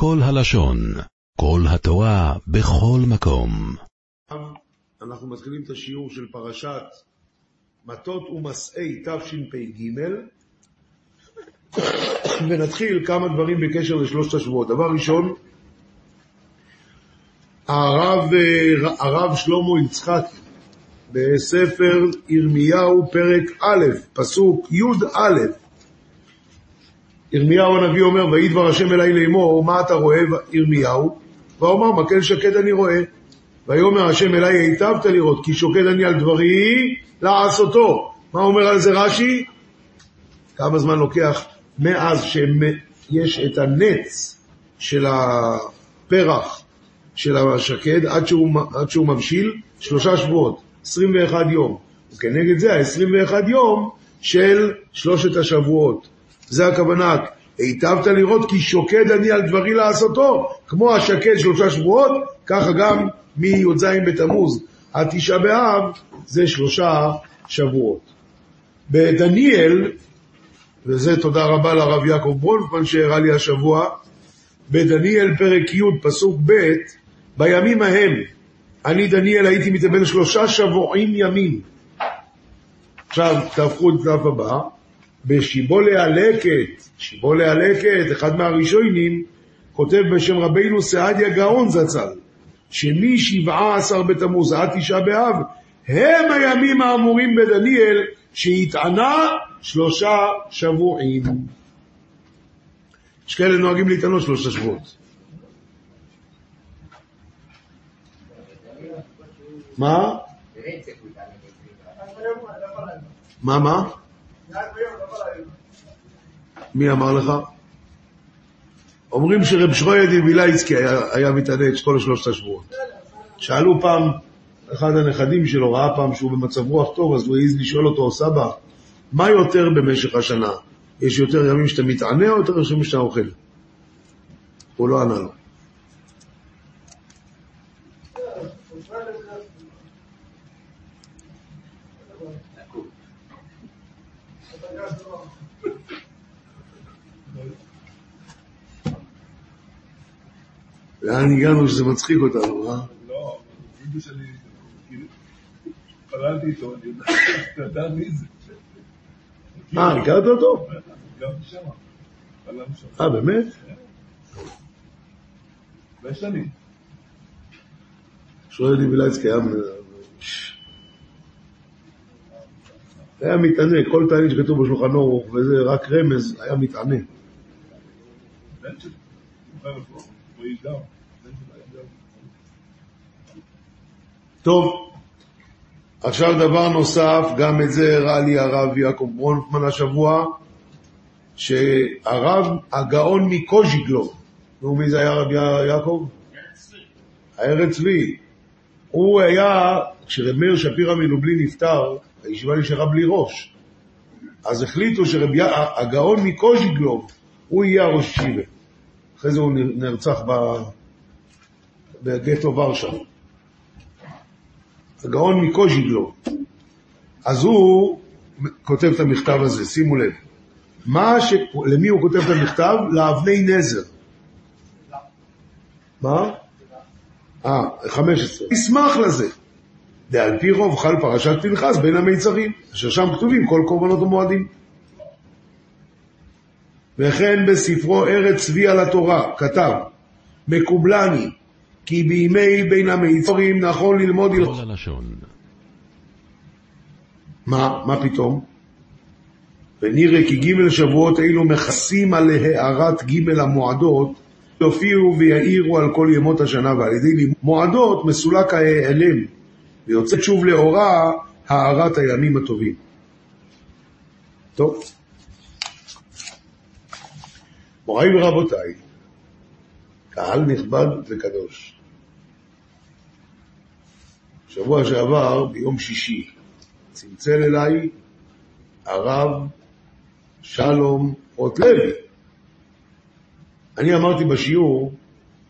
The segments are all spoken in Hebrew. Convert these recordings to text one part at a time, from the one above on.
כל הלשון, כל התורה, בכל מקום. אנחנו מתחילים את השיעור של פרשת מטות ומסעי תשפ"ג, ונתחיל כמה דברים בקשר לשלושת השבועות. דבר ראשון, הרב, הרב שלמה יצחק בספר ירמיהו פרק א', פסוק י"א, ירמיהו הנביא אומר, ויהי דבר השם אלי לאמור, מה אתה רואה ירמיהו? ואומר, מקל שקד אני רואה. ויאמר השם אלי, היטבת לראות, כי שוקד אני על דברי לעשותו. מה אומר על זה רש"י? כמה זמן לוקח מאז שיש את הנץ של הפרח של השקד עד שהוא, עד שהוא מבשיל? שלושה שבועות, 21 יום. וכנגד זה ה-21 יום של שלושת השבועות. זה הכוונה, היטבת לראות כי שוקד אני על דברי לעשותו, כמו השקד שלושה שבועות, ככה גם מי"ז בתמוז עד תשעה באב זה שלושה שבועות. בדניאל, וזה תודה רבה לרב יעקב ברונפמן שהראה לי השבוע, בדניאל פרק י' פסוק ב', בימים ההם, אני דניאל הייתי מתאבן שלושה שבועים ימים. עכשיו תהפכו את דף הבא, בשיבולי הלקט, שיבולי הלקט, אחד מהראשונים, כותב בשם רבינו סעדיה גאון זצ"ל, שמשבעה בתמוז עד תשעה באב, הם הימים האמורים בדניאל, שהתענה שלושה שבועים. יש כאלה נוהגים להתענות שלושה שבועות. מה? מה, מה? מי אמר לך? אומרים שרב שרוידי וילייצקי היה, היה מתענה את כל שלושת השבועות. שאלו פעם, אחד הנכדים שלו ראה פעם שהוא במצב רוח טוב, אז הוא העז לשאול אותו, סבא, מה יותר במשך השנה? יש יותר ימים שאתה מתענה או יותר ימים שאתה אוכל? הוא לא ענה לו. לאן הגענו שזה מצחיק אותנו, אה? לא, תגידו שאני... התפללתי איתו, אני יודע מי זה. אה, הכרת אותו? גם שם. אה, באמת? הרבה שנים. שואל לי וילייצקי היה... היה מתענה, כל תענית שכתוב בשולחן אורוך, וזה רק רמז, היה מתענה. בן שלי. הוא איש גם. בן שלי היה גם. טוב, עכשיו דבר נוסף, גם את זה הראה לי הרב יעקב ברונפמן השבוע, שהרב הגאון מקוז'יגלו, נו מי זה היה רב יעקב? הארץ צבי. הוא היה, כשרב מאיר שפירא מלובלין נפטר, הישיבה נשארה בלי ראש. אז החליטו שהגאון מקוז'יגלוב, הוא יהיה הראש ישיבה. אחרי זה הוא נרצח בגטו ורשה. הגאון מקוז'יגלוב. אז הוא כותב את המכתב הזה, שימו לב. מה ש... למי הוא כותב את המכתב? לאבני נזר. מה? אה, 15. ישמח לזה. ועל פי רוב חל פרשת פנחס בין המיצרים, אשר שם כתובים כל קורבנות המועדים. וכן בספרו ארץ צבי על התורה כתב, מקובלני, כי בימי בין המיצרים נכון ללמוד הלכות. מה, מה פתאום? ונראה כי ג' שבועות אלו מכסים על הארת ג' המועדות, יופיעו ויעירו על כל ימות השנה, ועל ידי מועדות מסולק ההיעלם, ויוצאת שוב לאורה הארת הימים הטובים. טוב. מוריי ורבותיי, קהל נכבד וקדוש. שבוע שעבר, ביום שישי, צלצל אליי הרב שלום רוטלוי. אני אמרתי בשיעור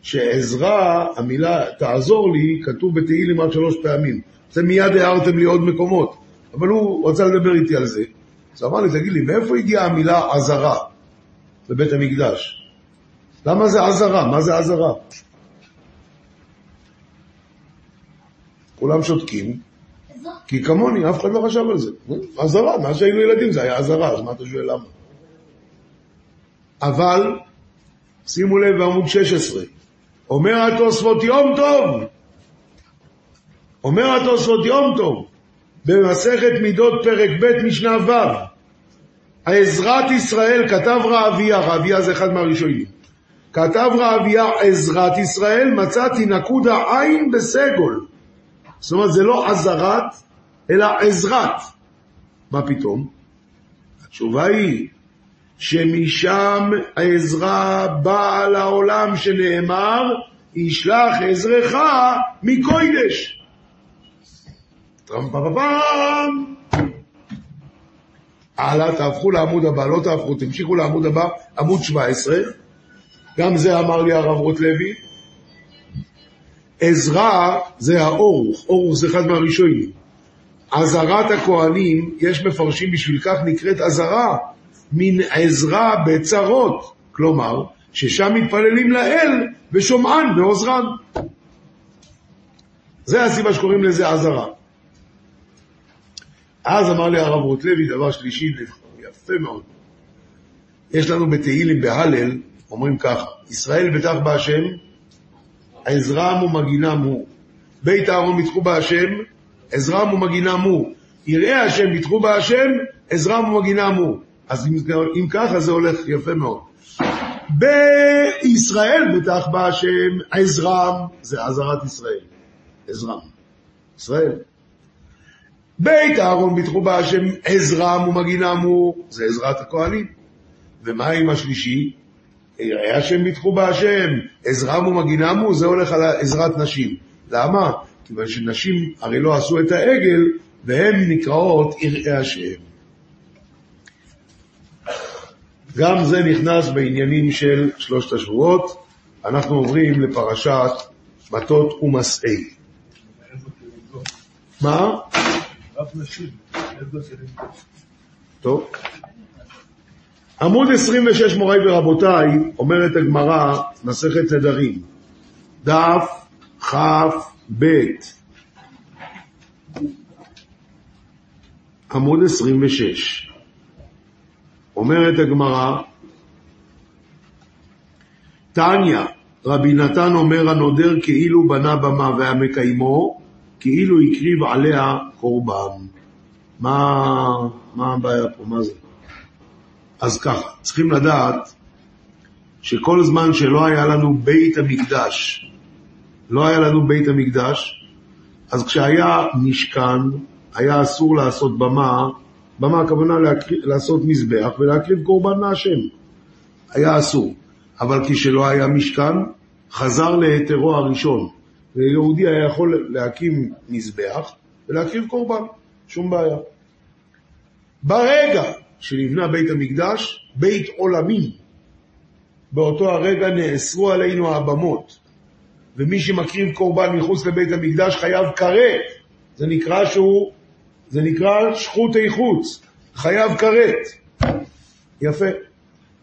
שעזרה, המילה תעזור לי, כתוב בתהילים רק שלוש פעמים. זה מיד הערתם לי עוד מקומות, אבל הוא רצה לדבר איתי על זה. אז אמר לי, תגיד לי, מאיפה הגיעה המילה עזרה בבית המקדש? למה זה עזרה? מה זה עזרה? כולם שותקים, כי כמוני, אף אחד לא חשב על זה. עזרה, מאז שהיינו ילדים זה היה עזרה, אז מה אתה שואל למה? אבל, שימו לב בעמוד 16, אומר התוספות יום טוב, אומר התוספות יום טוב, במסכת מידות פרק ב' משנה ו', העזרת ישראל כתב רעביה, רעביה זה אחד מהראשונים, כתב רעביה עזרת ישראל, מצאתי נקודה עין בסגול. זאת אומרת, זה לא עזרת, אלא עזרת. מה פתאום? התשובה היא שמשם העזרה באה לעולם שנאמר, ישלח עזרך מקוידש. טרם. הלאה, תהפכו לעמוד הבא, לא תהפכו, תמשיכו לעמוד הבא, עמוד 17. גם זה אמר לי הרב רוטלוי. עזרא זה האורוך, אורוך זה אחד מהראשונים. עזרת הכהנים, יש מפרשים בשביל כך נקראת עזרה, מן עזרה בצרות, כלומר, ששם מתפללים לאל ושומען ועוזרן. זה הסיבה שקוראים לזה עזרה. אז אמר לי הרב רוטלוי, דבר שלישי, יפה מאוד. יש לנו בתהילים בהלל, אומרים ככה, ישראל בטח בהשם, עזרם ומגינם הוא. בית אהרון ביטחו בהשם, עזרם ומגינם הוא. יראי השם ביטחו בהשם, עזרם ומגינם הוא. אז אם, אם ככה זה הולך יפה מאוד. בישראל בטח בהשם, עזרם, זה עזרת ישראל. עזרם. ישראל. בית אהרון ביטחו בהשם, עזרם ומגינם הוא, זה עזרת הכהנים. ומה עם השלישי? יראי השם ביטחו בהשם, עזרם ומגינם הוא, זה הולך על עזרת נשים. למה? כיוון שנשים הרי לא עשו את העגל, והן נקראות יראי השם. גם זה נכנס בעניינים של שלושת השבועות. אנחנו עוברים לפרשת מטות ומסעי. מה? טוב. עמוד 26, מוריי ורבותיי, אומרת הגמרא, מסכת נדרים, דף כ"ב, עמוד 26. אומרת הגמרא, תניא, רבי נתן אומר הנודר כאילו בנה במה והמקיימו, כאילו הקריב עליה קורבן. מה, מה הבעיה פה? מה זה? אז ככה, צריכים לדעת שכל זמן שלא היה לנו בית המקדש, לא היה לנו בית המקדש, אז כשהיה משכן, היה אסור לעשות במה, במה הכוונה להקריב, לעשות מזבח ולהקריב קורבן להשם. היה אסור. אבל כשלא היה משכן, חזר להיתרו הראשון. ויהודי היה יכול להקים מזבח ולהקריב קורבן, שום בעיה. ברגע שנבנה בית המקדש, בית עולמי, באותו הרגע נאסרו עלינו הבמות, ומי שמקריב קורבן מחוץ לבית המקדש חייב כרת, זה נקרא שהוא, זה נקרא שחוטי חוץ, חייב כרת. יפה.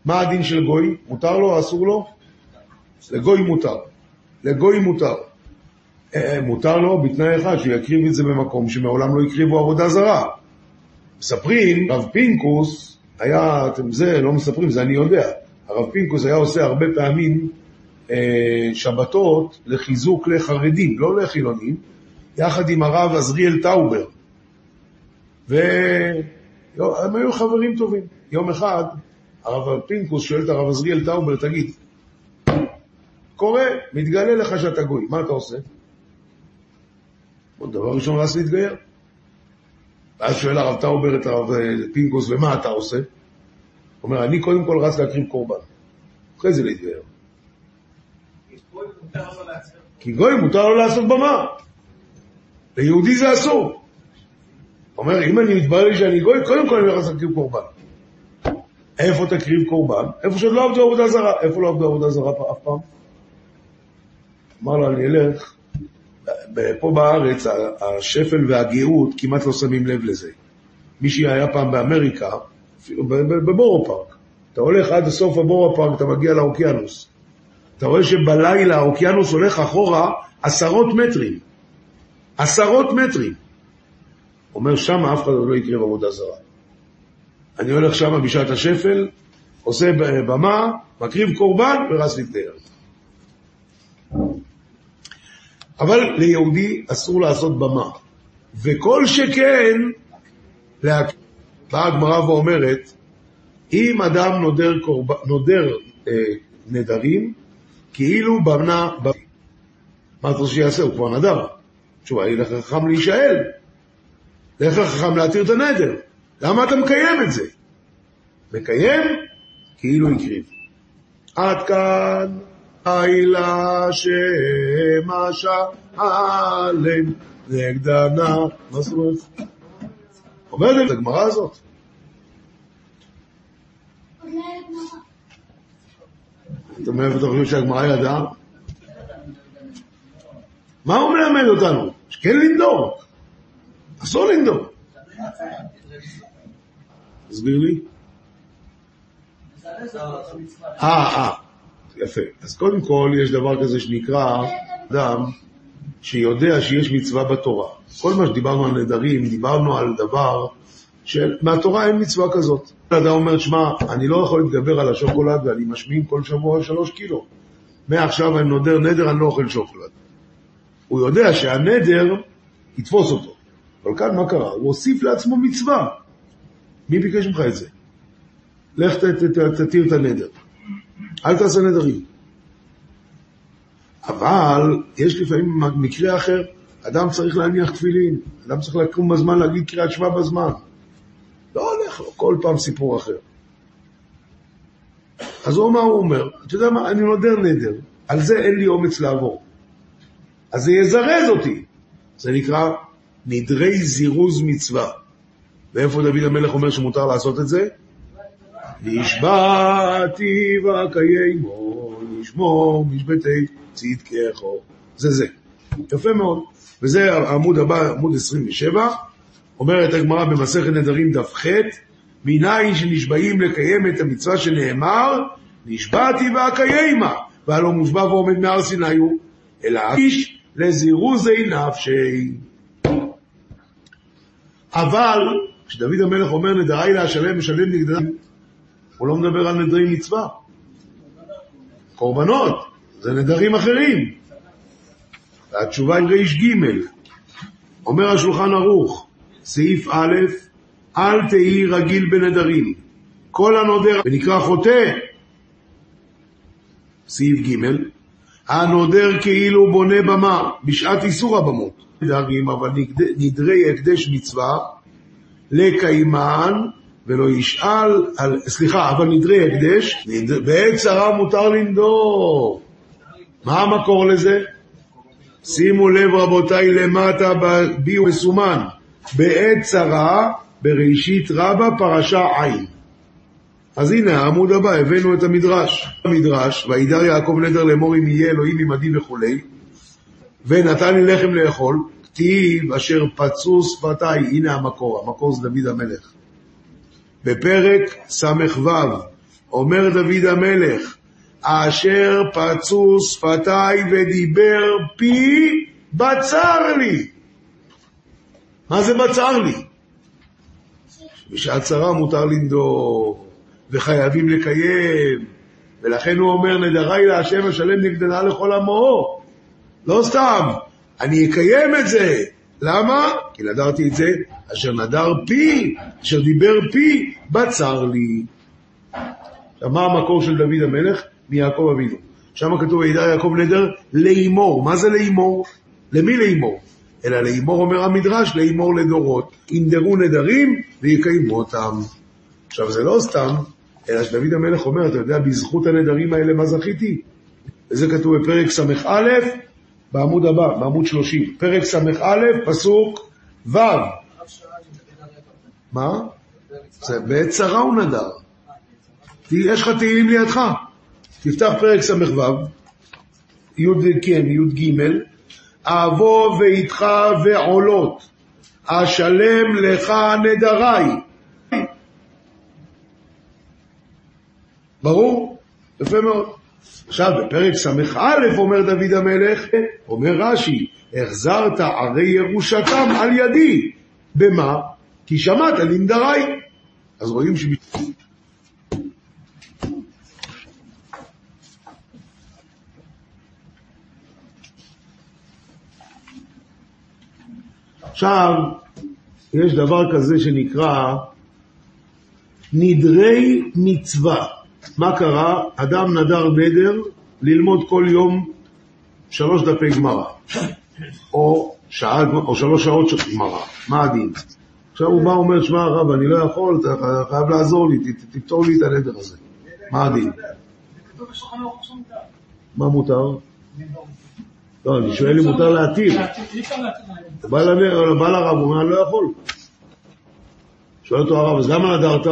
מה הדין של גוי? מותר לו אסור לו? לגוי מותר. לגוי מותר. אה, מותר לו בתנאי אחד, שהוא יקריב את זה במקום שמעולם לא הקריבו עבודה זרה. מספרים, רב פינקוס היה, אתם זה לא מספרים, זה אני יודע, הרב פינקוס היה עושה הרבה פעמים אה, שבתות לחיזוק לחרדים, לא לחילונים, יחד עם הרב עזריאל טאובר. והם היו חברים טובים. יום אחד הרב פינקוס שואל את הרב עזריאל טאובר, תגיד, קורה, מתגלה לך שאתה גוי, מה אתה עושה? דבר ראשון רץ להתגייר. ואז שואל הרב טאובר את הרב אה, פינקוס, ומה אתה עושה? הוא אומר, אני קודם כל רץ להקריב קורבן, אחרי זה להתגייר. כי גוי מותר לו לעשות במה. ליהודי זה אסור. אומר, אם אני מתברר שאני גוי, קודם כל אני הולך להקריב קורבן. איפה תקריב קורבן? איפה שעוד לא עבדו עבודה זרה. איפה לא עבדו עבודה זרה אף פעם? אמר לו, אני אלך פה בארץ השפל והגאות כמעט לא שמים לב לזה. מי שהיה פעם באמריקה, אפילו בבורו פארק, אתה הולך עד סוף הבורו פארק, אתה מגיע לאוקיינוס. אתה רואה שבלילה האוקיינוס הולך אחורה עשרות מטרים. עשרות מטרים. אומר, שם אף אחד לא יקרה בעבודה זרה. אני הולך שם בשעת השפל, עושה במה, מקריב קורבן ורס להתגייר. אבל ליהודי אסור לעשות במה. וכל שכן, לה... באה הגמרא ואומרת, אם אדם נודר, קורב... נודר אה, נדרים, כאילו בנה... מה אתה רוצה שיעשה? הוא כבר נדר. תשובה, ילך לחכם להישאל. לך לחכם להתיר את הנדר. למה אתה מקיים את זה? מקיים כאילו הקריב. עד כאן הילה שמשל נגדנה. מה זאת אומרת? אומרת את הגמרא הזאת. אתה מאיפה אתה חושב שהגמרא ידעה? מה הוא מלמד אותנו? שכן לנדור. אסור לנדור. תסביר לי. אה, אה, יפה. אז קודם כל יש דבר כזה שנקרא אדם שיודע שיש מצווה בתורה. כל מה שדיברנו על נדרים, דיברנו על דבר שמהתורה אין מצווה כזאת. אדם אומר, שמע, אני לא יכול להתגבר על השוקולד ואני משמין כל שבוע שלוש קילו. מעכשיו אני נודר נדר, אני לא אוכל שוקולד. הוא יודע שהנדר יתפוס אותו. אבל כאן מה קרה? הוא הוסיף לעצמו מצווה. מי ביקש ממך את זה? לך תתיר את הנדר. אל תעשה נדרים. אבל יש לפעמים מקרה אחר, אדם צריך להניח תפילין, אדם צריך לקום בזמן להגיד קריאת שמע בזמן. לא הולך לו, כל פעם סיפור אחר. אז הוא מה הוא אומר? אתה יודע מה, אני נודר נדר, על זה אין לי אומץ לעבור. אז זה יזרז אותי. זה נקרא נדרי זירוז מצווה. ואיפה דוד המלך אומר שמותר לעשות את זה? נשבעתי וקיימו, נשמור משבתי צדקך. זה זה. יפה מאוד. וזה העמוד הבא, עמוד 27, אומרת הגמרא במסכת נדרים דף ח', מניין שנשבעים לקיים את המצווה שנאמר, נשבעתי ואקיימה, והלא מושבע ועומד מהר סיני הוא, אלא איש לזירוזי נפשי. אבל, כשדוד המלך אומר נדרי להשלם משלם נגדם, הוא לא מדבר על נדרי מצווה. קורבנות, זה נדרים אחרים. והתשובה היא ריש ג' אומר השולחן ערוך, סעיף א', אל תהי רגיל בנדרים. כל הנודר, ונקרא חוטא, סעיף ג', הנודר כאילו בונה במה, בשעת איסור הבמות. נדרים, אבל נדרי הקדש מצווה, לקיימן, ולא ישאל, על, סליחה, אבל נדרי הקדש, בעת צרה מותר לנדור. מה המקור לזה? שימו לב רבותיי למטה בי מסומן, בעת צרה, בראשית רבה, פרשה עין. אז הנה העמוד הבא, הבאנו את המדרש. המדרש, וידר יעקב נדר לאמור אם יהיה אלוהים עמדי וכולי, ונתן לי לחם לאכול, כתיב אשר פצו שפתיי, הנה המקור, המקור זה דוד המלך. בפרק ס"ו, אומר דוד המלך, אשר פצו שפתיי ודיבר פי, בצר לי. מה זה בצר לי? בשעת צרה מותר לנדור, וחייבים לקיים, ולכן הוא אומר, נדרי להשם אשלם נגדנה לכל עמו. לא סתם, אני אקיים את זה. למה? כי נדרתי את זה, אשר נדר פי, אשר דיבר פי, בצר לי. מה המקור של דוד המלך? מיעקב אבינו. שם כתוב, וידע יעקב נדר לאמור. מה זה לאמור? למי לאמור? אלא לאמור אומר המדרש, לאמור לדורות. ינדרו נדרים ויקיימו אותם. עכשיו, זה לא סתם, אלא שדוד המלך אומר, אתה יודע, בזכות הנדרים האלה מה זכיתי? וזה כתוב בפרק ס"א, בעמוד הבא, בעמוד 30. פרק ס"א, פסוק ו'. מה? זה בעת צרה הוא נדר. יש לך תהילים לידך. תפתח פרק ס"ו, י' כן, י"ג, אבוא ואיתך ועולות, אשלם לך נדריי. ברור? יפה מאוד. עכשיו, בפרק ס"א אומר דוד המלך, אומר רש"י, החזרת ערי ירושתם על ידי. במה? כי שמעת לנדרי. אז רואים ש... עכשיו, יש דבר כזה שנקרא נדרי מצווה. מה קרה? אדם נדר נדר ללמוד כל יום שלוש דפי גמרא, או, או שלוש שעות גמרא. מה הדין? עכשיו הוא בא ואומר, שמע הרב, אני לא יכול, אתה חייב לעזור לי, תפתור לי את הנדר הזה. מה הדין? מה מותר? לא, אני שואל אם מותר. הוא בא לרב, הוא אומר, אני לא יכול. שואל אותו הרב, אז למה נדרת?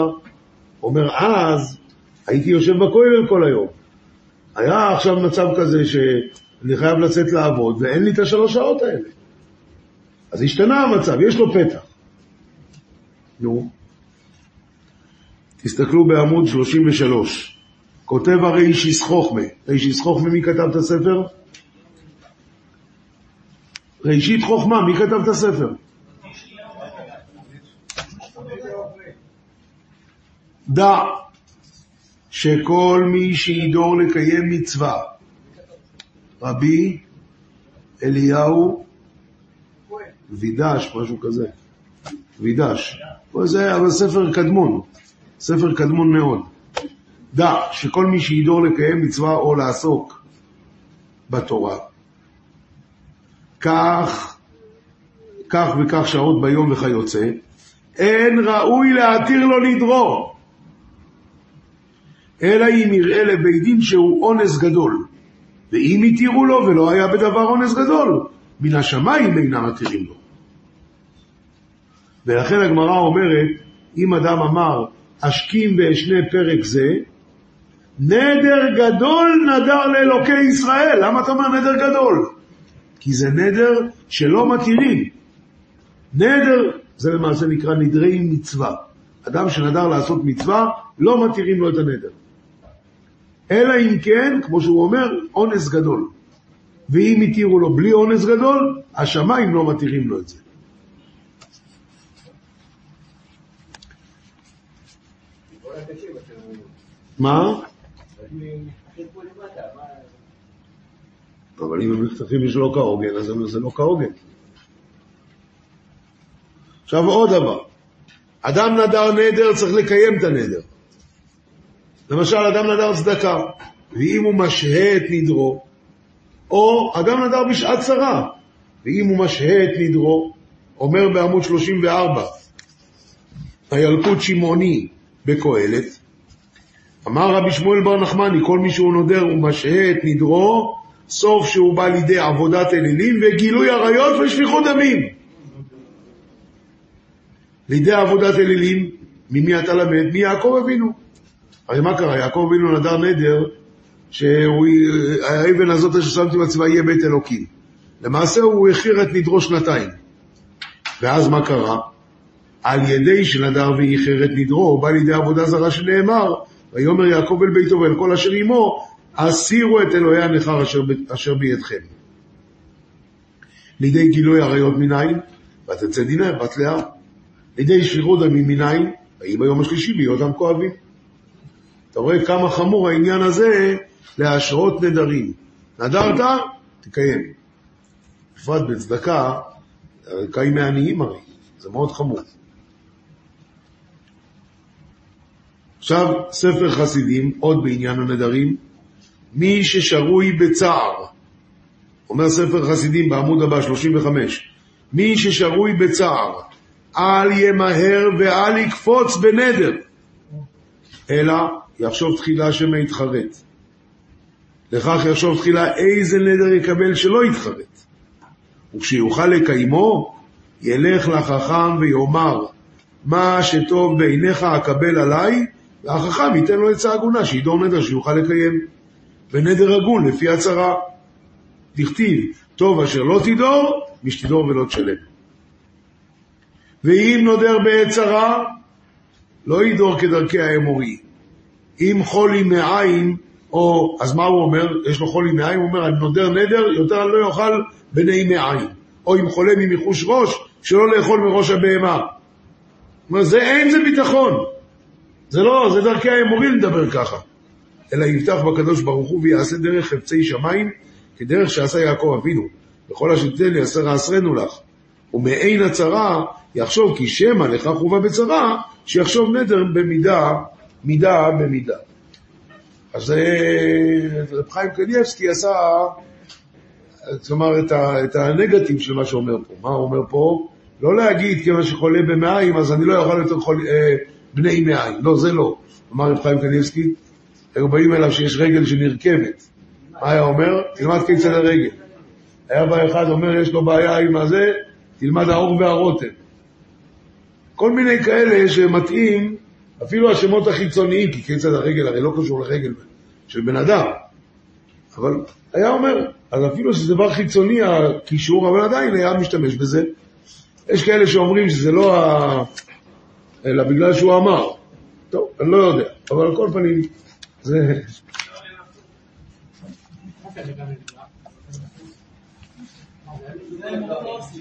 אומר, אז הייתי יושב בכולל כל היום. היה עכשיו מצב כזה שאני חייב לצאת לעבוד, ואין לי את השלוש שעות האלה. אז השתנה המצב, יש לו פתח. נו. תסתכלו בעמוד 33. כותב הריישיס חוכמה. ריישיס חוכמה, מי כתב את הספר? ראשית חוכמה, מי כתב את הספר? דע שכל מי שידור לקיים מצווה, רבי אליהו וידש, משהו כזה, וידש, זה אבל ספר קדמון, ספר קדמון מאוד. דע שכל מי שידור לקיים מצווה או לעסוק בתורה, כך, כך וכך שעות ביום וכיוצא, אין ראוי להתיר לו לדרור, אלא אם יראה לבית דין שהוא אונס גדול. ואם התירו לו ולא היה בדבר אונס גדול, מן השמיים אינם מתירים לו. ולכן הגמרא אומרת, אם אדם אמר, אשכים ואשנה פרק זה, נדר גדול נדר לאלוקי ישראל. למה אתה אומר נדר גדול? כי זה נדר שלא מתירים. נדר זה למעשה נקרא נדרי מצווה. אדם שנדר לעשות מצווה, לא מתירים לו את הנדר. אלא אם כן, כמו שהוא אומר, אונס גדול. ואם התירו לו בלי אונס גדול, השמיים לא מתירים לו את זה. מה? אבל אם הם נחתכים שלא כהוגן, אז זה לא כהוגן. עכשיו עוד דבר, אדם נדר נדר צריך לקיים את הנדר. למשל, אדם נדר צדקה, ואם הוא משהה את נדרו, או אדם נדר בשעת צרה, ואם הוא משהה את נדרו, אומר בעמוד 34, הילקוט שמעוני בקהלת, אמר רבי שמואל בר נחמני, כל מי שהוא נודר ומשהה את נדרו, סוף שהוא בא לידי עבודת אלילים וגילוי עריות ושפיכות דמים. לידי עבודת אלילים, ממי אתה למד? מיעקב אבינו. הרי מה קרה? יעקב אבינו נדר נדר שהאבן הזאת ששמתי בצבא יהיה בית אלוקים. למעשה הוא הכיר את נדרו שנתיים. ואז מה קרה? על ידי שנדר ואיחר את נדרו, הוא בא לידי עבודה זרה שנאמר, ויאמר יעקב אל ביתו ואל כל אשר עמו, הסירו את אלוהי הנכר אשר, אשר בידכם. לידי גילוי עריות מניין, ותצא דינה בת לאה. לידי שפיכות דמים מניין, ויהי ביום השלישי בהיותם כואבים. אתה רואה כמה חמור העניין הזה להשרות נדרים. נדרת, תקיים. בפרט בצדקה, קיים מעניים הרי, זה מאוד חמור. עכשיו, ספר חסידים, עוד בעניין הנדרים, מי ששרוי בצער, אומר ספר חסידים בעמוד הבא, 35, מי ששרוי בצער, אל ימהר ואל יקפוץ בנדר, אלא יחשוב תחילה שמא יתחרט. לכך יחשוב תחילה איזה נדר יקבל שלא יתחרט. וכשיוכל לקיימו, ילך לחכם ויאמר, מה שטוב בעיניך אקבל עליי, והחכם ייתן לו עצה הגונה, שידור נדר שיוכל לקיים. ונדר הגון לפי הצהרה. דכתיב, טוב אשר לא תדור, משתדור ולא תשלם. ואם נודר בעת צרה, לא ידור כדרכי האמורי. אם חולי מעין, או, אז מה הוא אומר? יש לו חולי מעיים, הוא אומר, אני נודר נדר, יותר אני לא אוכל בנעימי עין. או אם חולה ממחוש ראש, שלא לאכול מראש הבהמה. אומר, זה אין זה ביטחון. זה לא, זה דרכי האמורים לדבר ככה. אלא יבטח בקדוש ברוך הוא ויעשה דרך חפצי שמיים, כדרך שעשה יעקב אבינו. בכל אשר תיתן לי עשר העשרנו לך. ומעין הצרה יחשוב כי שמא לך חובה בצרה, שיחשוב נדר במידה, מידה במידה. אז אה, רב חיים קניאבסקי עשה, כלומר, את, ה, את הנגטיב של מה שאומר פה. מה הוא אומר פה? לא להגיד כיוון שחולה במעיים, אז אני לא יכול יותר חול, אה, בני מעיים. לא, זה לא. אמר רב חיים קניאבסקי, היו באים אליו שיש רגל שנרכבת. מה היה אומר? תלמד כיצד הרגל. היה בא אחד אומר, יש לו בעיה עם הזה, תלמד האור והרוטן. כל מיני כאלה שמתאים, אפילו השמות החיצוניים, כי כיצד הרגל הרי לא קשור לרגל של בן אדם. אבל היה אומר, אז אפילו שזה דבר חיצוני הקישור, אבל עדיין היה משתמש בזה. יש כאלה שאומרים שזה לא. אלא בגלל שהוא אמר. טוב, אני לא יודע, אבל על כל פנים, זה...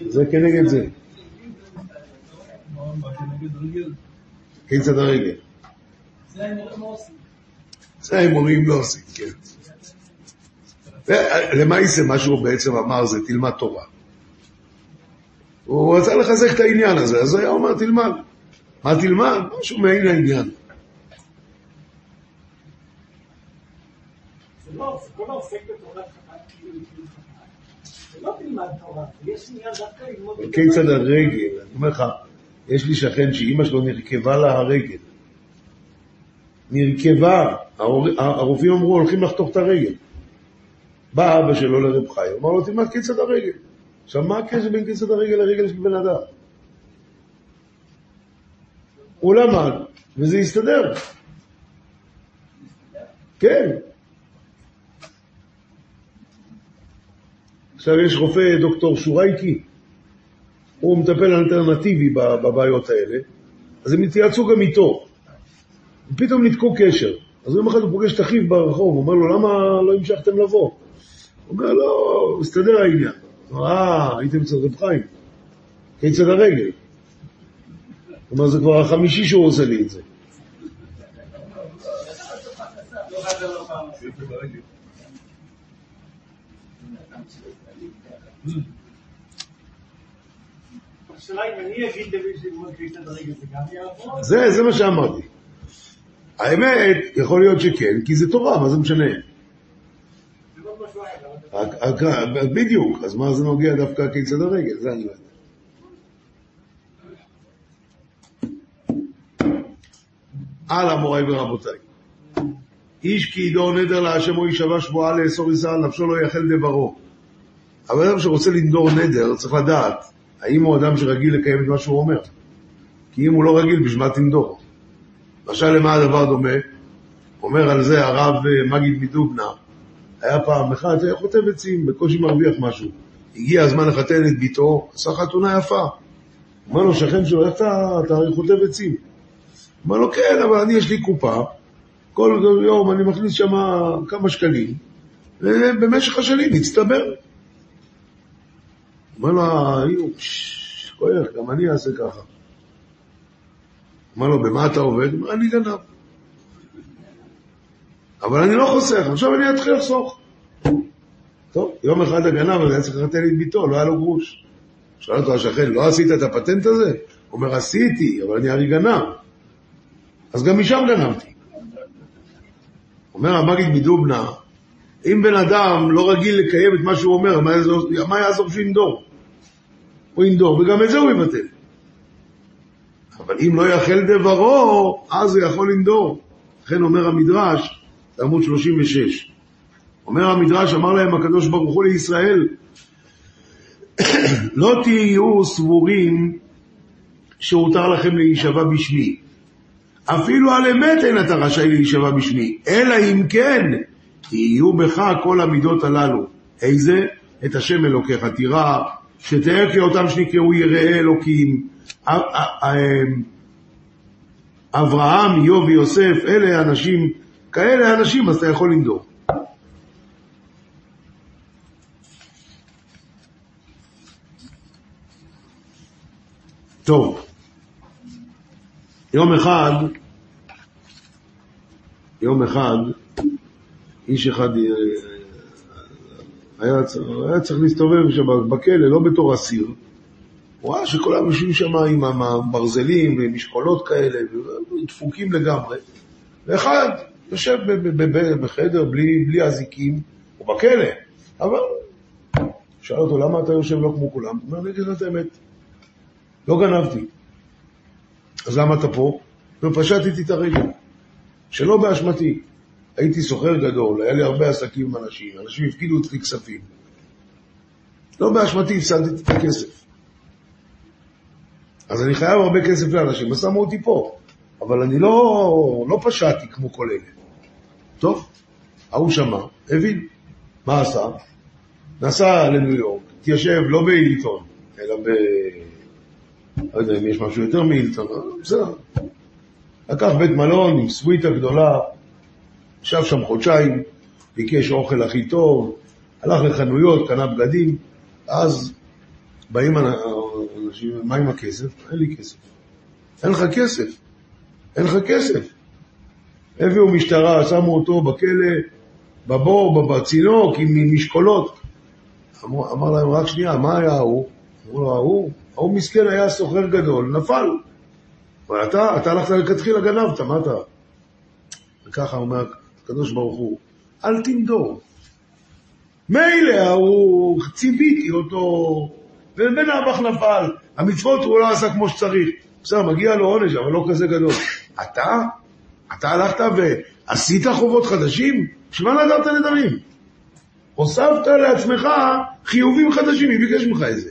זה כנגד זה. מה כנגד רגל? כיצד הרגל. זה ההימורים לא עושים, כן. למעשה מה שהוא בעצם אמר זה תלמד תורה. הוא רצה לחזק את העניין הזה, אז היה אומר תלמד. מה תלמד? משהו מעין העניין. לא, זה כל העוסק בתורה כאילו, זה לא תלמד תורה, יש עניין דווקא ללמוד... כיצד הרגל, אני אומר לך, יש לי שכן שאימא שלו נרכבה לה הרגל. נרכבה, הרופאים אמרו הולכים לחתוך את הרגל. בא אבא שלו לרב חיים, אמר לו תלמד כיצד הרגל. עכשיו מה הקשר בין כיצד הרגל לרגל של בן אדם? הוא למד, וזה הסתדר. כן. עכשיו יש רופא, דוקטור שורייקי, הוא מטפל אלטרנטיבי בבעיות האלה, אז הם התייעצו גם איתו. ופתאום ניתקו קשר. אז יום אחד הוא פוגש את אחיו ברחוב, הוא אומר לו, למה לא המשכתם לבוא? הוא אומר, לא, מסתדר העניין. אה, הייתם אצל רב חיים. כיצד הרגל. אומר, זה כבר החמישי שהוא עושה לי את זה. זה? זה, מה שאמרתי. האמת, יכול להיות שכן, כי זה תורה, מה זה משנה? לא בדיוק, אז מה זה נוגע דווקא כיצד הרגל? זה אני לא יודע. הלאה, מוריי ורבותיי. איש כי ידור נדר להשם או יישבע שבועה לאסור ישראל, נפשו לא יחל דברו. אבל אדם שרוצה לנדור נדר, צריך לדעת, האם הוא אדם שרגיל לקיים את מה שהוא אומר. כי אם הוא לא רגיל, בשביל מה תנדור? למשל, למה הדבר דומה? אומר על זה הרב אה, מגיד מדובנה, היה פעם אחד שהיה חוטב עצים, בקושי מרוויח משהו. הגיע הזמן לחתן את ביתו, עשה חתונה יפה. אומר לו שכן שלו, איך אתה, חוטב עצים? אומר לו, כן, אבל אני יש לי קופה, כל יום אני מכניס שם כמה שקלים, ובמשך השנים מצטבר. אומר לו, "ששש, כואב, גם אני אעשה ככה. אומר לו, במה אתה עובד? אומר, אני גנב. אבל אני לא חוסך, עכשיו אני אתחיל לחסוך. טוב, יום אחד הגנב הזה היה צריך לחתן את ביתו, לא היה לו גרוש. שאל אותו השכן, לא עשית את הפטנט הזה? הוא אומר, עשיתי, אבל אני הרי גנב. אז גם משם גנבתי. אומר המגיד מדובנה, אם בן אדם לא רגיל לקיים את מה שהוא אומר, מה יעזור, שהוא ינדור? הוא ינדור, וגם את זה הוא יבטל. אבל אם לא יחל דברו, אז הוא יכול לנדור. לכן אומר המדרש, בעמוד 36, אומר המדרש, אמר להם הקדוש ברוך הוא לישראל, לא תהיו סבורים שהותר לכם להישבע בשמי. אפילו על אמת אין אתה רשאי להישבע בשמי, אלא אם כן יהיו בך כל המידות הללו. איזה? את השם אלוקיך תירא, שתאר אותם שנקראו יראי אלוקים. א- א- א- אברהם, איוב ויוסף, אלה האנשים כאלה אנשים, אז אתה יכול לנדור. טוב, יום אחד, יום אחד, איש אחד אה, היה, צ- היה צריך להסתובב שם בכלא, לא בתור אסיר. הוא ראה שכולם יושבים שם עם הברזלים ומשקולות כאלה, דפוקים לגמרי. ואחד יושב בחדר בלי, בלי אזיקים, הוא בכלא. אבל שאל אותו, למה אתה יושב לא כמו כולם? הוא אומר, אני אגיד לך את האמת, לא גנבתי. אז למה אתה פה? ופשטתי את הרגל. שלא באשמתי. הייתי סוחר גדול, היה לי הרבה עסקים עם אנשים, אנשים הפקידו אצלי כספים. לא באשמתי הפסדתי את הכסף. אז אני חייב הרבה כסף לאנשים, אז שמו אותי פה. אבל אני לא, לא פשעתי כמו כל אלה. טוב, ההוא שמע, הבין. מה עשה? נסע לניו יורק, התיישב לא בהילטון, אלא ב... לא יודע אם יש משהו יותר מהילטון, אבל בסדר. לקח בית מלון עם סוויטה גדולה, ישב שם חודשיים, ביקש אוכל הכי טוב, הלך לחנויות, קנה בגדים, אז באים אנשים, מה עם הכסף? אין לי כסף. אין לך כסף. אין לך כסף. הביאו משטרה, שמו אותו בכלא, בבור, בצינוק, עם משקולות. אמר, להם, רק שנייה, מה היה ההוא? אמרו לו, ההוא, ההוא מסכן היה סוחר גדול, נפל. אבל אתה, אתה הלכת לכתחילה גנבת, מה אתה? וככה אומר הקדוש ברוך הוא, אל תנדור. מילא ההוא, ציוויתי אותו, ובן אבח נפל, המצוות הוא לא עשה כמו שצריך. בסדר, מגיע לו עונש, אבל לא כזה גדול. אתה? אתה הלכת ועשית חובות חדשים? בשביל מה נדרת נדרים? הוספת לעצמך חיובים חדשים, מי ביקש ממך את זה?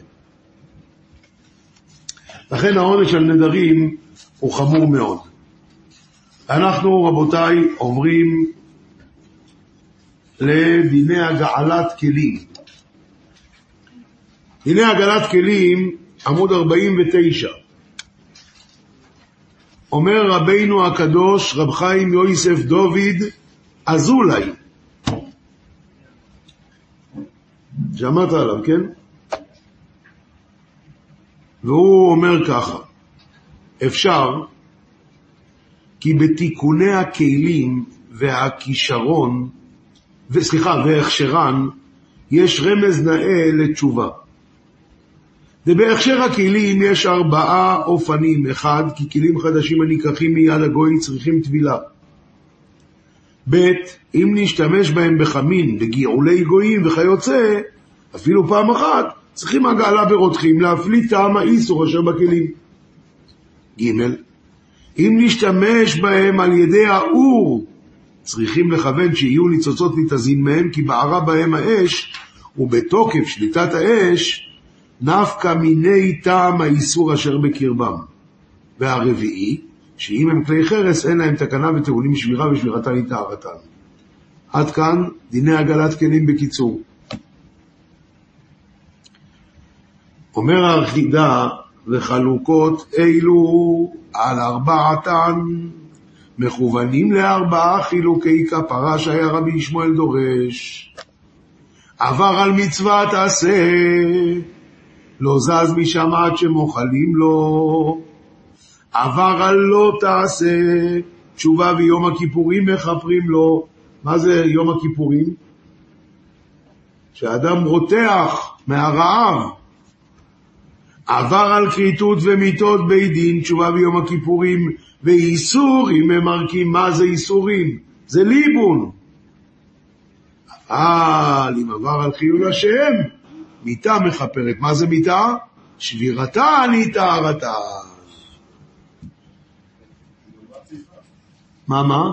לכן העונש על נדרים הוא חמור מאוד. אנחנו, רבותיי, עוברים לדיני הגעלת כלים. דיני הגעלת כלים, עמוד 49. אומר רבינו הקדוש, רב חיים יוסף דוד אזולאי. שמעת עליו, כן? והוא אומר ככה, אפשר כי בתיקוני הכלים והכישרון, וסליחה, והכשרן, יש רמז נאה לתשובה. ובהכשר הכלים יש ארבעה אופנים. אחד, כי כלים חדשים הניקחים מיד הגוי צריכים טבילה. ב', אם נשתמש בהם בחמין, בגעולי גויים וכיוצא, אפילו פעם אחת, צריכים הגעלה ברותחים להפליא טעם האיסור אשר בכלים. ג', אם נשתמש בהם על ידי האור, צריכים לכוון שיהיו ניצוצות ניתזין מהם, כי בערה בהם האש, ובתוקף שליטת האש, נפקא מיני טעם האיסור אשר בקרבם. והרביעי, שאם הם כלי חרס, אין להם תקנה וטעונים שבירה ושבירתן היא טהרתן. עד כאן דיני הגלת כלים בקיצור. אומר האחידה, וחלוקות אלו על ארבעתן, מכוונים לארבעה חילוקי כפרה שהיה רבי ישמעאל דורש. עבר על מצוות עשה, לא זז משם עד שמוחלים לו. עבר על לא תעשה, תשובה ויום הכיפורים מכפרים לו. מה זה יום הכיפורים? שאדם רותח מהרעב. עבר על כריתות ומיתות בית דין, תשובה ביום הכיפורים, ואיסורים ממרקים. מה זה איסורים? זה ליבון. אבל אם עבר על חילול השם, מיתה מכפרת. מה זה מיתה? שבירתה אני טהרתה. מה, מה?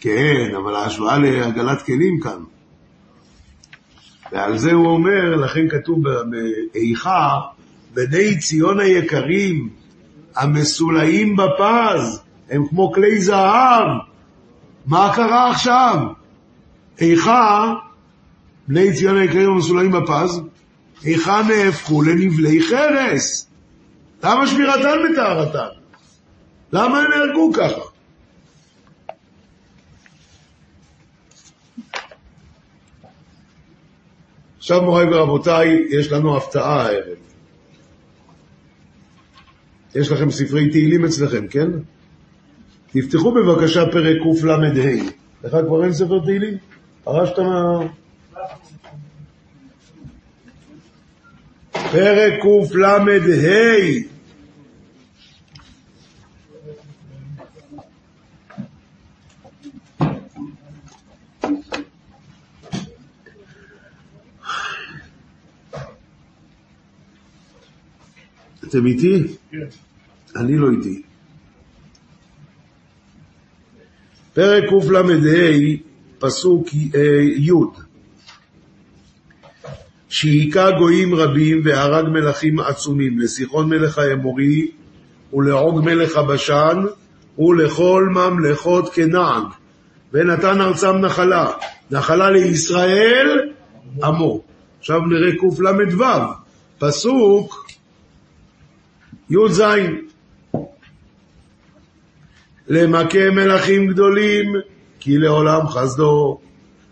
כן, אבל ההשוואה לעגלת כלים כאן. ועל זה הוא אומר, לכן כתוב באיכה, בני ציון היקרים, המסולאים בפז, הם כמו כלי זהב. מה קרה עכשיו? איכה, בני ציון היקרים המסולאים בפז, איכה נהפכו לנבלי חרס. למה שמירתן בטהרתן? למה הם נהרגו ככה? עכשיו מוריי ורבותיי, יש לנו הפתעה הערב. יש לכם ספרי תהילים אצלכם, כן? תפתחו בבקשה פרק קל"ה. לך כבר אין ספר תהילים? הרשת מה... פרק קל"ה. אתם איתי? אני לא איתי. פרק קל"ה, פסוק י' שהיכה גויים רבים והרג מלכים עצומים, לסיחון מלך האמורי ולעוג מלך הבשן ולכל ממלכות כנען, ונתן ארצם נחלה, נחלה לישראל עמו. עכשיו נראה קל"ו, פסוק י"ז. למכה מלכים גדולים, כי לעולם חסדו,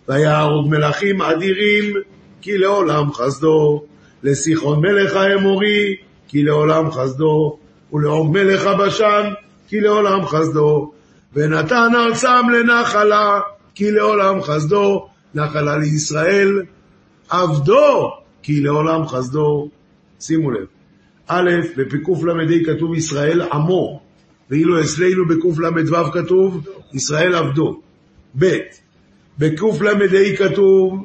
ויהרוג מלכים אדירים, כי לעולם חסדו, לסיחון מלך האמורי, כי לעולם חסדו, ולעוג מלך הבשן, כי לעולם חסדו, ונתן ארצם לנחלה, כי לעולם חסדו, נחלה לישראל, עבדו, כי לעולם חסדו. שימו לב, א', בפקל"ה כתוב ישראל עמו, ואילו אצלנו בקל"ו כתוב ישראל עבדו. ב', בקל"ה כתוב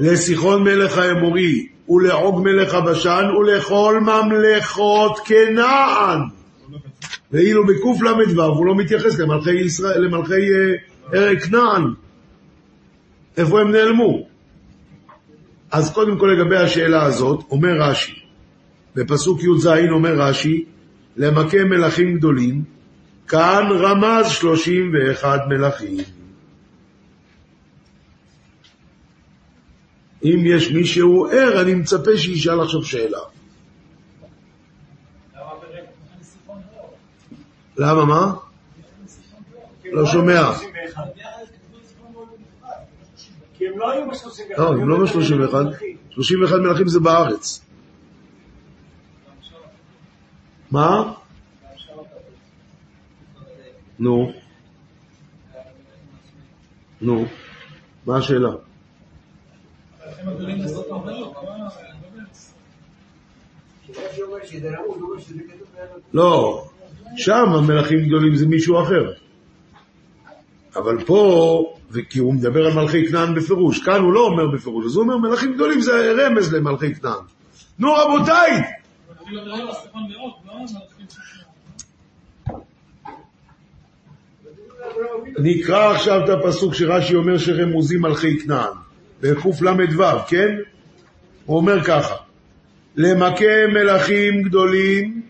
לסיחון מלך האמורי ולעוג מלך הבשן ולכל ממלכות כנען. ואילו בקל"ו הוא לא מתייחס למלכי, ישראל, למלכי אה, כנען. איפה הם נעלמו? אז קודם כל לגבי השאלה הזאת, אומר רש"י, בפסוק י"ז אומר רש"י, למכה מלכים גדולים, כאן רמז שלושים ואחד מלכים. אם יש מישהו ער, אני מצפה שישאל עכשיו שאלה. למה מה? לא שומע. כי הם לא היו ב-31. לא, הם לא ב-31. 31 מלכים זה בארץ. מה? נו. נו. מה השאלה? לא, שם המלכים גדולים זה מישהו אחר. אבל פה, כי הוא מדבר על מלכי כנען בפירוש, כאן הוא לא אומר בפירוש, אז הוא אומר מלכים גדולים זה רמז למלכי כנען. נו רבותיי! נקרא עכשיו את הפסוק שרש"י אומר שרמוזים מלכי כנען, בקל"ו, כן? הוא אומר ככה, למכה מלכים גדולים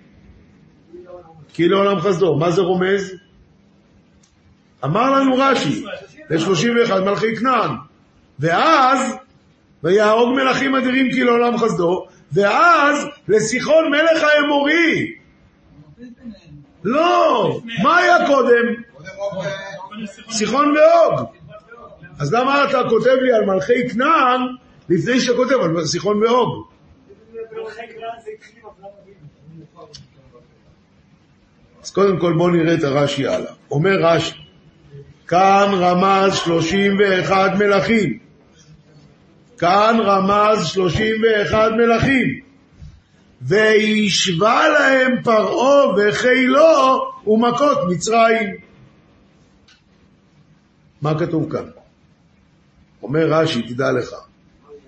כי לעולם חסדו. מה זה רומז? אמר לנו רש"י, ל-31 מלכי כנען, ואז, ויהרוג מלכים אדירים כי לעולם חסדו, ואז לסיחון מלך האמורי. לא, מה היה קודם? סיחון ואוג. אז למה אתה כותב לי על מלכי כנען לפני שאתה כותב על סיחון ואוג? אז קודם כל בואו נראה את הרש"י הלאה. אומר רש"י, כאן רמז 31 מלכים. כאן רמז 31 מלכים. וישבע להם פרעה וחילו ומכות מצרים. מה כתוב כאן? אומר רש"י, תדע לך,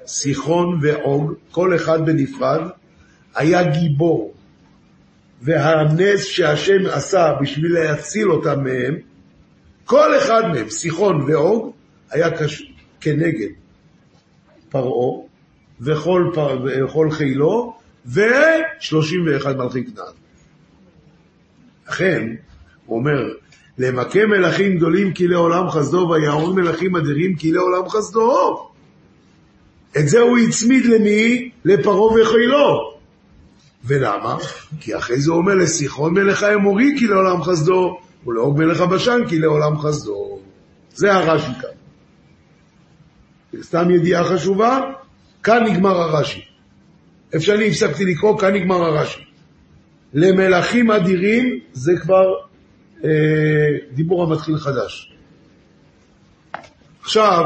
סיחון ועוג, כל אחד בנפרד, היה גיבור, והנס שהשם עשה בשביל להציל אותם מהם, כל אחד מהם, סיחון ועוג, היה קש... כנגד פרעה וכל, פר... וכל חילו ו-31 מלכי כנען. לכן, הוא אומר, למכה מלכים גדולים כי לעולם חסדו, ויהרוג מלכים אדירים כי לעולם חסדו. את זה הוא הצמיד למי? לפרעה וחילו. ולמה? כי אחרי זה הוא אומר לסיחון מלך האמורי כי לעולם חסדו, ולעוג מלך הבשן כי לעולם חסדו. זה הרש"י כאן. סתם ידיעה חשובה, כאן נגמר הרש"י. איפה שאני הפסקתי לקרוא, כאן נגמר הרש"י. למלכים אדירים זה כבר אה, דיבור המתחיל חדש. עכשיו,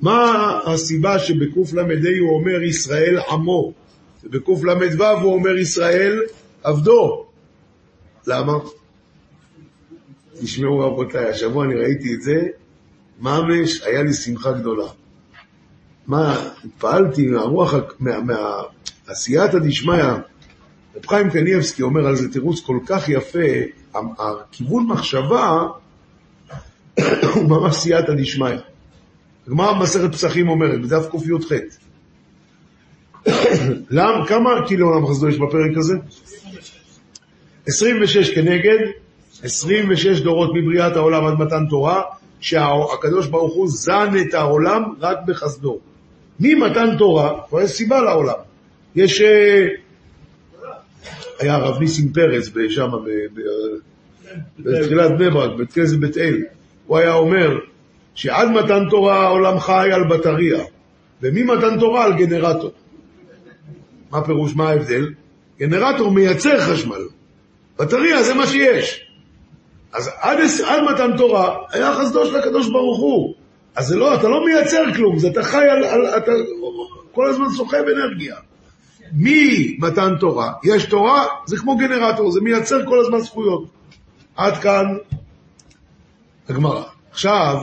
מה הסיבה שבקל"ה הוא אומר ישראל עמו, ובקל"ו הוא אומר ישראל עבדו? למה? תשמעו רבותיי, השבוע אני ראיתי את זה, ממש היה לי שמחה גדולה. מה, התפעלתי מהרוח, מהעשייתא דשמיא. רב חיים קניאבסקי אומר על זה תירוץ כל כך יפה, הכיוון מחשבה הוא ממש סייעתא דשמיא. הגמרא במסכת פסחים אומרת, בדף קי"ח. למה, כמה כאילו עולם חסדו יש בפרק הזה? 26 כנגד, 26 דורות מבריאת העולם עד מתן תורה, שהקדוש ברוך הוא זן את העולם רק בחסדו. ממתן תורה, כבר יש סיבה לעולם. יש... אה, היה הרב ניסים פרץ שם, בתחילת בני ברק, בית כנסת בית אל. הוא היה אומר שעד מתן תורה העולם חי על בטריה, וממתן תורה על גנרטור. מה פירוש, מה ההבדל? גנרטור מייצר חשמל, בטריה זה מה שיש. אז עד, עד מתן תורה היה חסדו של הקדוש ברוך הוא. אז זה לא, אתה לא מייצר כלום, זה אתה חי על, על אתה כל הזמן סוחב אנרגיה. ממתן תורה, יש תורה, זה כמו גנרטור, זה מייצר כל הזמן זכויות. עד כאן הגמרא. עכשיו,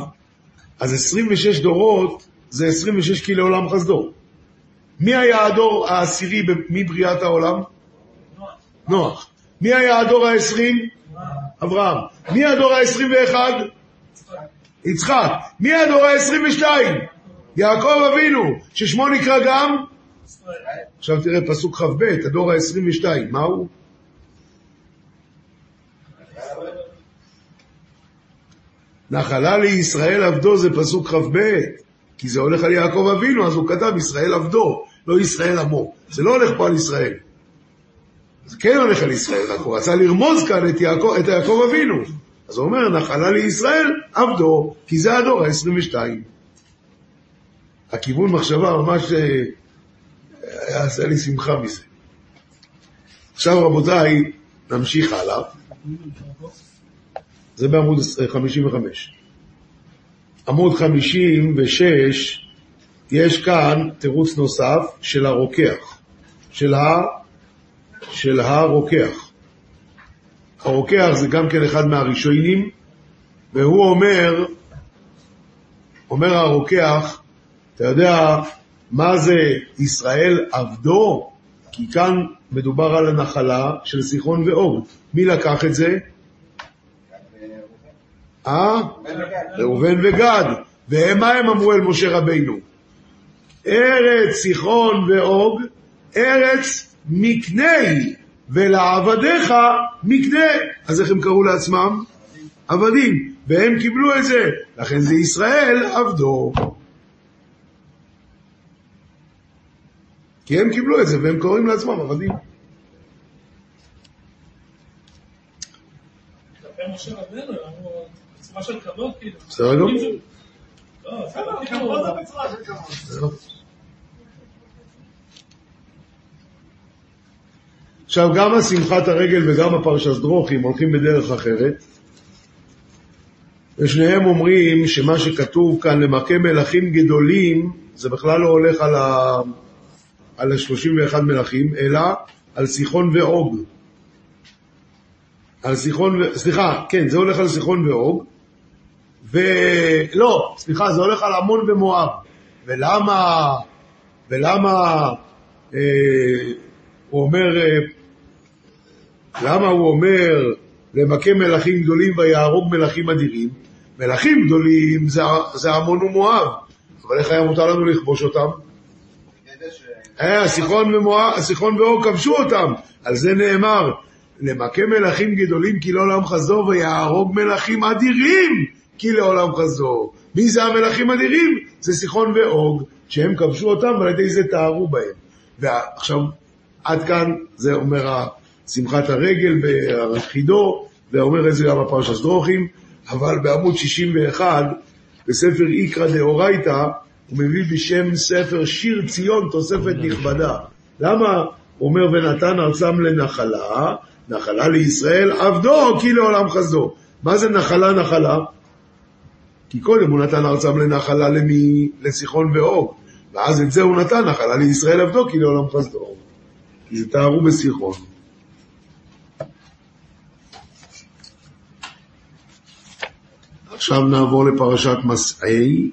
אז 26 דורות זה 26 כי לעולם חסדו. מי היה הדור העשירי מבריאת העולם? נוח. נוח. מי היה הדור העשרים? אברהם. מי הדור העשרים ואחד? יצחק. מי הדור העשרים ושתיים? יעקב אבינו, ששמו נקרא גם? עכשיו תראה פסוק כ"ב, הדור העשרים ושתיים, מה הוא? נחלה לישראל עבדו זה פסוק כ"ב, כי זה הולך על יעקב אבינו, אז הוא כתב ישראל עבדו, לא ישראל עמו. זה לא הולך פה על ישראל. זה כן הולך על ישראל, רק הוא רצה לרמוז כאן את יעקב, את יעקב אבינו. אז הוא אומר, נחלה לישראל עבדו, כי זה הדור ה-22. הכיוון מחשבה ממש אה, עשה לי שמחה מזה. עכשיו רבותיי, נמשיך הלאה. זה בעמוד 55. עמוד 56, יש כאן תירוץ נוסף של הרוקח, של, ה, של הרוקח. הרוקח זה גם כן אחד מהראשונים, והוא אומר, אומר הרוקח, אתה יודע מה זה ישראל עבדו? כי כאן מדובר על הנחלה של סיחון ואוג. מי לקח את זה? אה? ראובן וגד. והם מה הם אמרו אל משה רבינו? ארץ סיחון ואוג, ארץ מקני, ולעבדיך מקנה. אז איך הם קראו לעצמם? עבדים. והם קיבלו את זה. לכן זה ישראל עבדו. כי הם קיבלו את זה והם קוראים לעצמם עבדים. כאילו. בסדר גמור. לא, זה לא כבוד כאילו... זה בצורה של כבוד. עכשיו, גם השמחת הרגל וגם הפרשת דרוכים הולכים בדרך אחרת. ושניהם אומרים שמה שכתוב כאן למכה מלכים גדולים, זה בכלל לא הולך על, ה... על ה-31 מלכים, אלא על סיחון ואוג. על סיחון, ו... סליחה, כן, זה הולך על סיחון ואוג. ולא, סליחה, זה הולך על עמון ומואב. ולמה, ולמה אה, הוא אומר, אה, למה הוא אומר למכה מלכים גדולים ויהרוג מלכים אדירים? מלכים גדולים זה, עמון ומואב, אבל איך היה מותר לנו לכבוש אותם? אה, סיחון ואוג כבשו אותם, על זה נאמר, למכה מלכים גדולים כי לעולם חזור ויהרוג מלכים אדירים כי לעולם חזור. מי זה המלכים אדירים? זה סיחון ואוג, שהם כבשו אותם ועל ידי זה טהרו בהם. ועכשיו, עד כאן, זה אומר שמחת הרגל בחידו, ואומר את זה גם בפרשת דרוכים, אבל בעמוד 61, בספר איקרא דאורייתא, הוא מביא בשם ספר שיר ציון תוספת נכבדה. למה? הוא אומר, ונתן ארצם לנחלה, נחלה לישראל, עבדו כי לעולם חסדו. מה זה נחלה נחלה? כי קודם הוא נתן ארצם לנחלה למי? לסיחון ואוג. ואז את זה הוא נתן נחלה לישראל עבדו כי לעולם חסדו. כי זה תארו בסיחון. עכשיו נעבור לפרשת מסעי.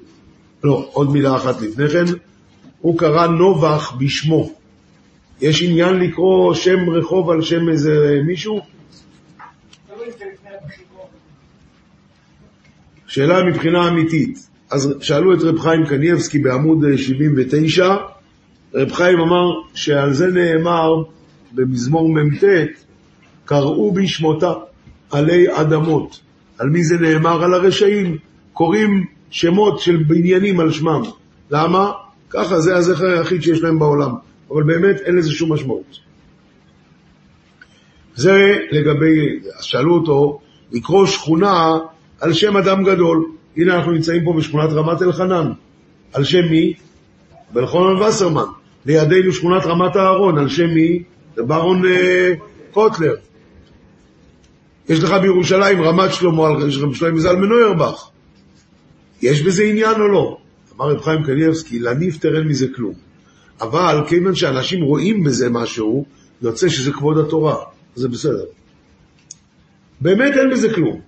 לא, עוד מילה אחת לפני כן. הוא קרא נובח בשמו. יש עניין לקרוא שם רחוב על שם איזה מישהו? שאלה מבחינה אמיתית. אז שאלו את רב חיים קניאבסקי בעמוד אה, 79, רב חיים אמר שעל זה נאמר במזמור מ"ט, קראו בשמותה עלי אדמות. על מי זה נאמר? על הרשעים. קוראים שמות של בניינים על שמם. למה? ככה, זה הזכר היחיד שיש להם בעולם. אבל באמת אין לזה שום משמעות. זה לגבי, שאלו אותו לקרוא שכונה על שם אדם גדול. הנה אנחנו נמצאים פה בשכונת רמת אלחנן. על שם מי? בלחונן וסרמן. לידינו שכונת רמת אהרון. על שם מי? זה ברון אה, קוטלר. יש לך בירושלים רמת שלמה על רב שלמה זלמן אוירבך. יש בזה עניין או לא? אמר רב חיים קניאבסקי, לנפטר אין מזה כלום. אבל כיוון שאנשים רואים בזה משהו, יוצא שזה כבוד התורה. זה בסדר. באמת אין בזה כלום.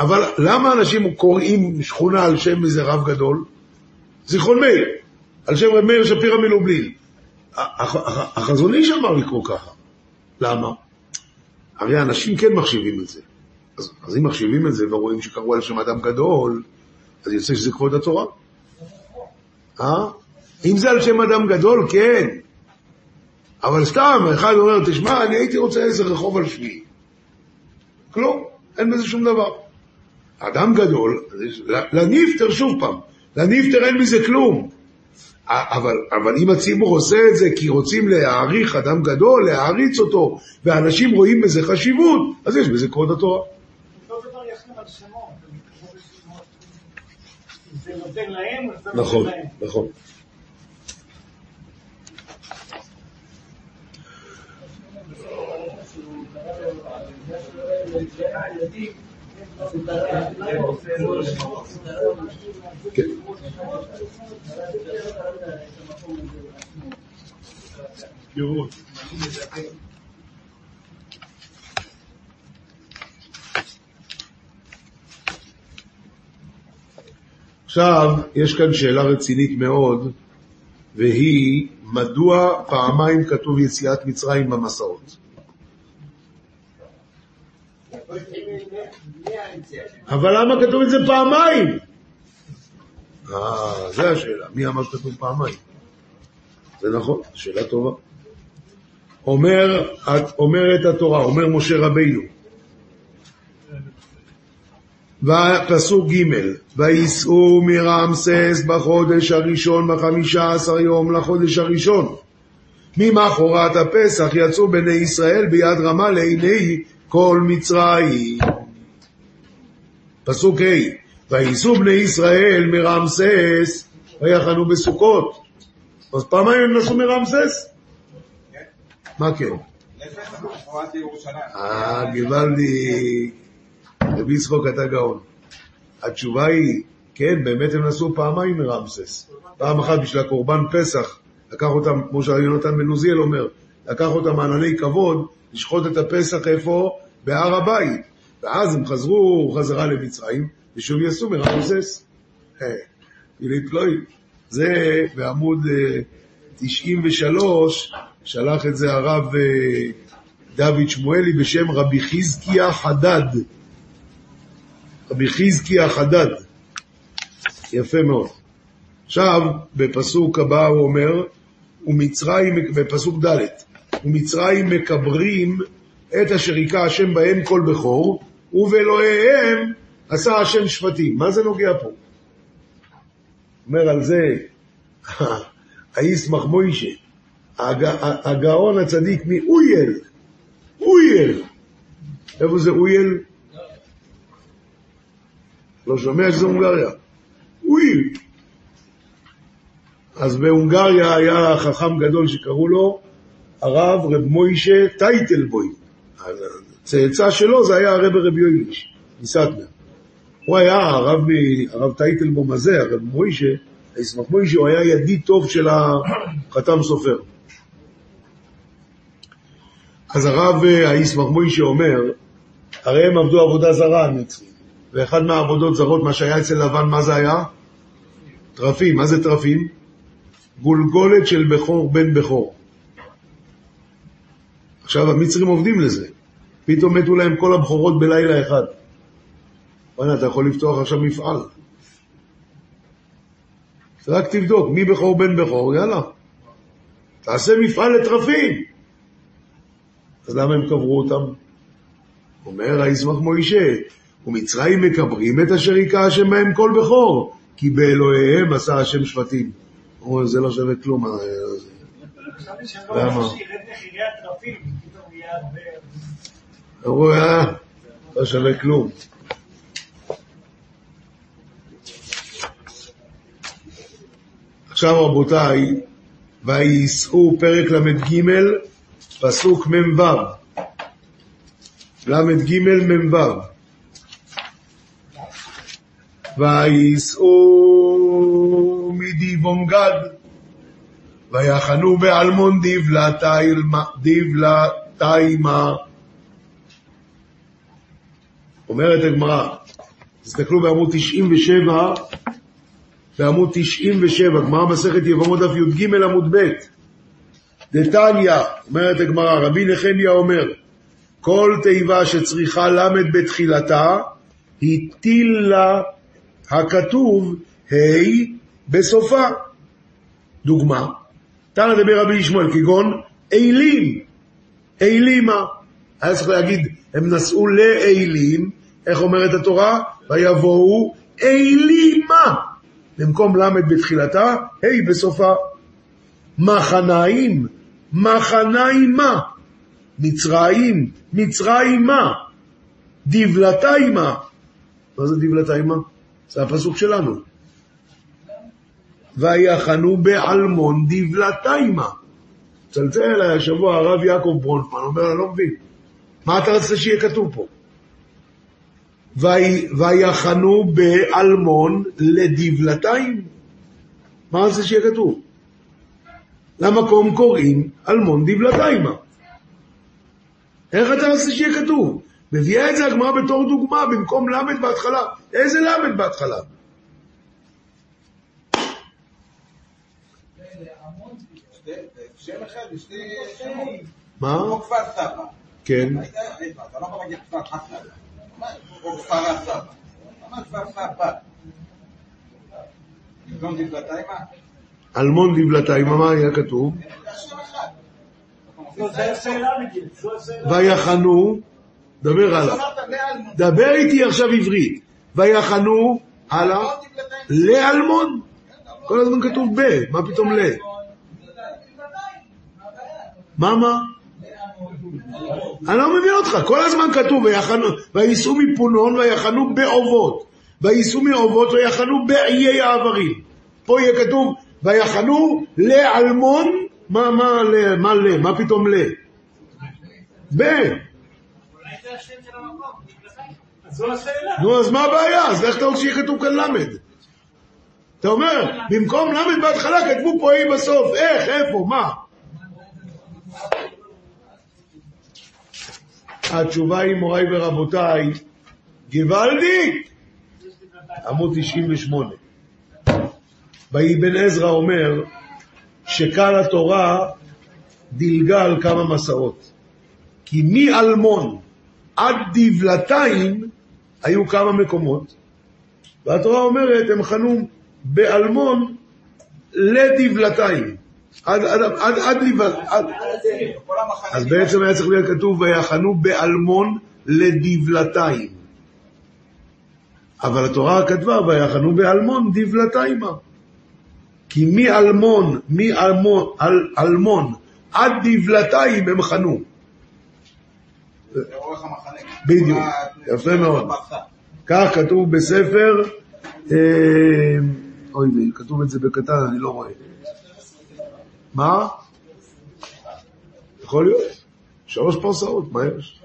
אבל למה אנשים קוראים שכונה על שם איזה רב גדול? זיכרון מאיר, על שם רב מאיר שפירא מלובלין. הח- הח- החזון איש אמר לקרוא ככה. למה? הרי אנשים כן מחשיבים את זה. אז, אז אם מחשיבים את זה ורואים שקראו על שם אדם גדול, אז יוצא שזה כבוד התורה. אה? אם זה על שם אדם גדול, כן. אבל סתם, אחד אומר, תשמע, אני הייתי רוצה איזה רחוב על שמי. כלום, אין בזה שום דבר. אדם גדול, לנפטר שוב פעם, לנפטר אין מזה כלום. אבל, אבל אם הציבור עושה את זה כי רוצים להעריך אדם גדול, להעריץ אותו, ואנשים רואים בזה חשיבות, אז יש בזה כבוד התורה. זה נותן נכון, להם. נכון. עכשיו, יש כאן שאלה רצינית מאוד, והיא, מדוע פעמיים כתוב יציאת מצרים במסעות? אבל למה כתוב את זה פעמיים? אה, זה השאלה. מי אמר שכתוב פעמיים? זה נכון, שאלה טובה. אומר, אומרת התורה, אומר משה רבינו, ופסוק ג' וייסעו מרמסס בחודש הראשון בחמישה עשר יום לחודש הראשון. ממחרת הפסח יצאו בני ישראל ביד רמה לעיני כל מצרים. פסוק ה' וייסעו בני ישראל מרמסס ויחנו בסוכות. אז פעמיים הם נסעו מרמסס? מה כן? אה, גוואלדי, רבי צחוק אתה גאון. התשובה היא, כן, באמת הם נסעו פעמיים מרמסס. פעם אחת בשביל הקורבן פסח, לקח אותם, כמו שיונתן בן עוזיאל אומר, לקח אותם ענני כבוד, לשחוט את הפסח איפה? בהר הבית. ואז הם חזרו חזרה למצרים, ושוב יסעו מרמסס. אה, פיליפ פלויד. זה בעמוד אה, 93, שלח את זה הרב אה, דוד שמואלי בשם רבי חזקיה חדד. רבי חזקיה חדד. יפה מאוד. עכשיו, בפסוק הבא הוא אומר, ומצרים, בפסוק ד', ומצרים מקברים את אשר היכה השם בהם כל בכור, ובאלוהיהם עשה השם שפטים. מה זה נוגע פה? אומר על זה, הישמח מוישה, הג- הגאון הצדיק מאויל, אויל. איפה זה אויל? לא שומע שזה הונגריה. אוי. אז בהונגריה היה חכם גדול שקראו לו הרב רב מוישה טייטלבוי. הצאצא שלו זה היה הרב רב יויליש, מסטמר. הוא היה הרב, הרב טייטלבום הזה, הרב מוישה, הישמח מוישה, הוא היה ידיד טוב של החתם סופר. אז הרב אה, הישמח מוישה אומר, הרי הם עבדו עבודה זרה המצרים, ואחד מהעבודות זרות, מה שהיה אצל לבן, מה זה היה? טרפים, מה זה טרפים? גולגולת של בכור בן בכור. עכשיו המצרים עובדים לזה, פתאום מתו להם כל הבכורות בלילה אחד. וואלה, אתה יכול לפתוח עכשיו מפעל. רק תבדוק, מי בכור בן בכור, יאללה. תעשה מפעל לטרפים. אז למה הם קברו אותם? אומר הישמח מוישה, ומצרים מקברים את אשר היכה השם בהם כל בכור, כי באלוהיהם עשה השם שבטים. אומרים, זה לא שווה כלום. אה, זה- חשבתי שהם למה? לא. אמרו, אה, לא שווה כלום. עכשיו רבותיי, וייסעו פרק ל"ג, פסוק מ"ו. ל"ג מ"ו. וייסעו מדיבונגד, ויחנו באלמון דיבלתיימה. אומרת הגמרא, תסתכלו בעמוד 97, בעמוד 97, גמרא מסכת יבמות דף י"ג עמוד ב', דתניא, אומרת הגמרא, רבי נחמיה אומר, כל תיבה שצריכה למד בתחילתה, הטיל לה הכתוב ה' בסופה. דוגמה, תנא דבר רבי ישמעאל, כגון אילים, אילימה. היה צריך להגיד, הם נסעו לאילים, איך אומרת התורה? ויבואו אילימה. במקום ל' בתחילתה, ה' בסופה. מחניים, מחניימה. מצרים, מצרימה. דבלתיימה. מה זה דבלתיימה? זה הפסוק שלנו. ויחנו בעלמון דבלתיימה. צלצל אליי השבוע הרב יעקב ברונפמן, אומר, אני לא מבין. מה אתה רצית שיהיה כתוב פה? "וי- ויחנו באלמון לדבלתיים? מה רצית שיהיה כתוב? למקום קוראים אלמון דבלתיימה. איך אתה רצית שיהיה כתוב? מביאה את זה הגמרא בתור דוגמה, במקום ל' בהתחלה. איזה ל' בהתחלה? שם אחד, יש לי שמות. מה? כמו כפר סבא. כן. אתה לא יכול להגיד כפר חסן. או כפר סבא. אמר כפר סבא. במקום דבלתיימה? אלמון דבלתיימה, מה היה כתוב? זה שם אחד. לא. ויחנו, דבר הלאה. דבר איתי עכשיו עברית. ויחנו, הלאה, לא. לאלמון. כל הזמן כתוב ב, מה פתאום ל? מה מה? אני לא מבין אותך, כל הזמן כתוב וייסעו מפונון ויחנו בעובות, וייסעו מעובות ויחנו באיי העברים. פה יהיה כתוב ויחנו לאלמון, מה, מה, מה ל, מה פתאום ל? ב. נו, אז מה הבעיה? אז איך אתה רוצה שיהיה כתוב כאן למד? אתה אומר, במקום למד בהתחלה כתבו פה אי בסוף, איך, איפה, מה? התשובה היא, מוריי ורבותיי, גוואלדי, עמוד 98. ואבן עזרא אומר שקל התורה דילגה על כמה מסעות. כי מאלמון עד דבלתיים היו כמה מקומות, והתורה אומרת, הם חנו באלמון לדבלתיים. עד, עד, עד, עד, עד. אז בעצם היה צריך להיות כתוב, ויחנו באלמון לדבלתיים. אבל התורה כתבה, ויחנו באלמון דבלתיימה. כי מאלמון, מאלמון אל, אלמון עד דבלתיים הם חנו. בדיוק. יפה מאוד. כך כתוב בספר אה, אוי, כתוב את זה בקטן, אני לא רואה. מה? יכול להיות. שלוש פרסאות, מה יש?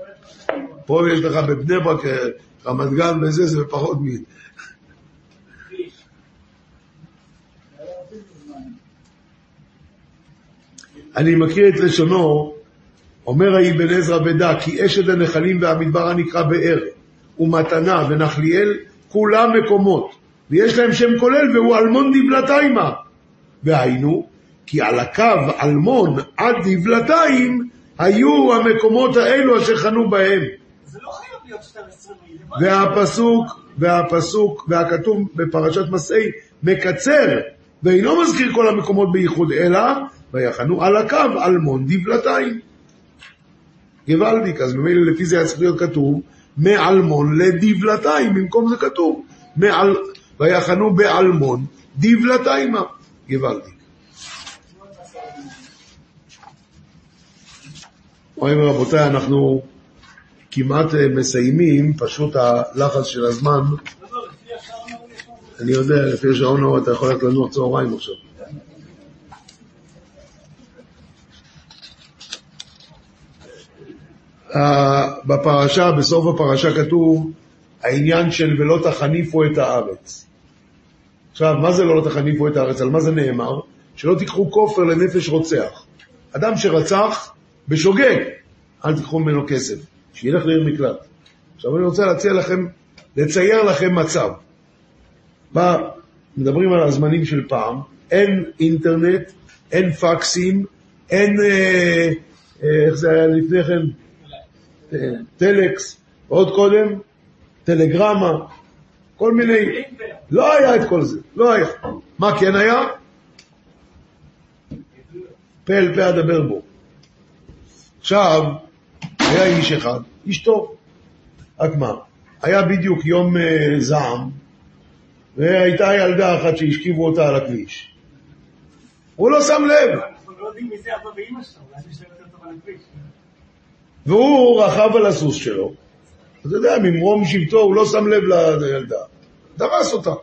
פה יש לך בבני ברק, אה, רמת גן וזה, זה פחות מ... אני מכיר את לשונו, אומר האבן עזרא בדע, כי אשת הנחלים והמדבר הנקרא באר, ומתנה ונחליאל, כולם מקומות, ויש להם שם כולל, והוא אלמון דבלתיימה. והיינו, כי על הקו אלמון עד דבלתיים, היו המקומות האלו אשר חנו בהם. זה לא חייב להיות 12 מילים. והפסוק, והפסוק, והכתוב בפרשת מסעי, מקצר, ואינו מזכיר כל המקומות בייחוד, אלא ויחנו על הקו אלמון דבלתיים. גוואלדיק, אז ממילא לפי זה היה צריך להיות כתוב מאלמון לדבלתיים, במקום זה כתוב מעל, ויחנו באלמון דבלתיימה. גוואלדיק. רואים רבותיי, אנחנו כמעט אה, מסיימים, פשוט הלחץ של הזמן, אני יודע, לפי השעון ההוא אתה יכול ללכת לנוח צהריים עכשיו. אה, בפרשה, בסוף הפרשה כתוב העניין של ולא תחניפו את הארץ. עכשיו, מה זה לא תחניפו את הארץ? על מה זה נאמר? שלא תיקחו כופר לנפש רוצח. אדם שרצח בשוגג, אל תיקחו ממנו כסף, שילך לעיר מקלט. עכשיו אני רוצה להציע לכם, לצייר לכם מצב. בא, מדברים על הזמנים של פעם, אין אינטרנט, אין פקסים, אין, אה, אה, איך זה היה לפני כן? טלקס, ועוד קודם, טלגרמה, כל מיני, לא היה את כל זה, לא היה. מה כן היה? פה אל פה אדבר בו. עכשיו, היה איש אחד, איש טוב, רק מה, היה בדיוק יום אה, זעם, והייתה ילדה אחת שהשכיבו אותה על הכביש. הוא לא שם לב, לא. והוא רכב על הסוס שלו. אתה יודע, ממרום שבטו הוא לא שם לב לילדה. דרס אותה.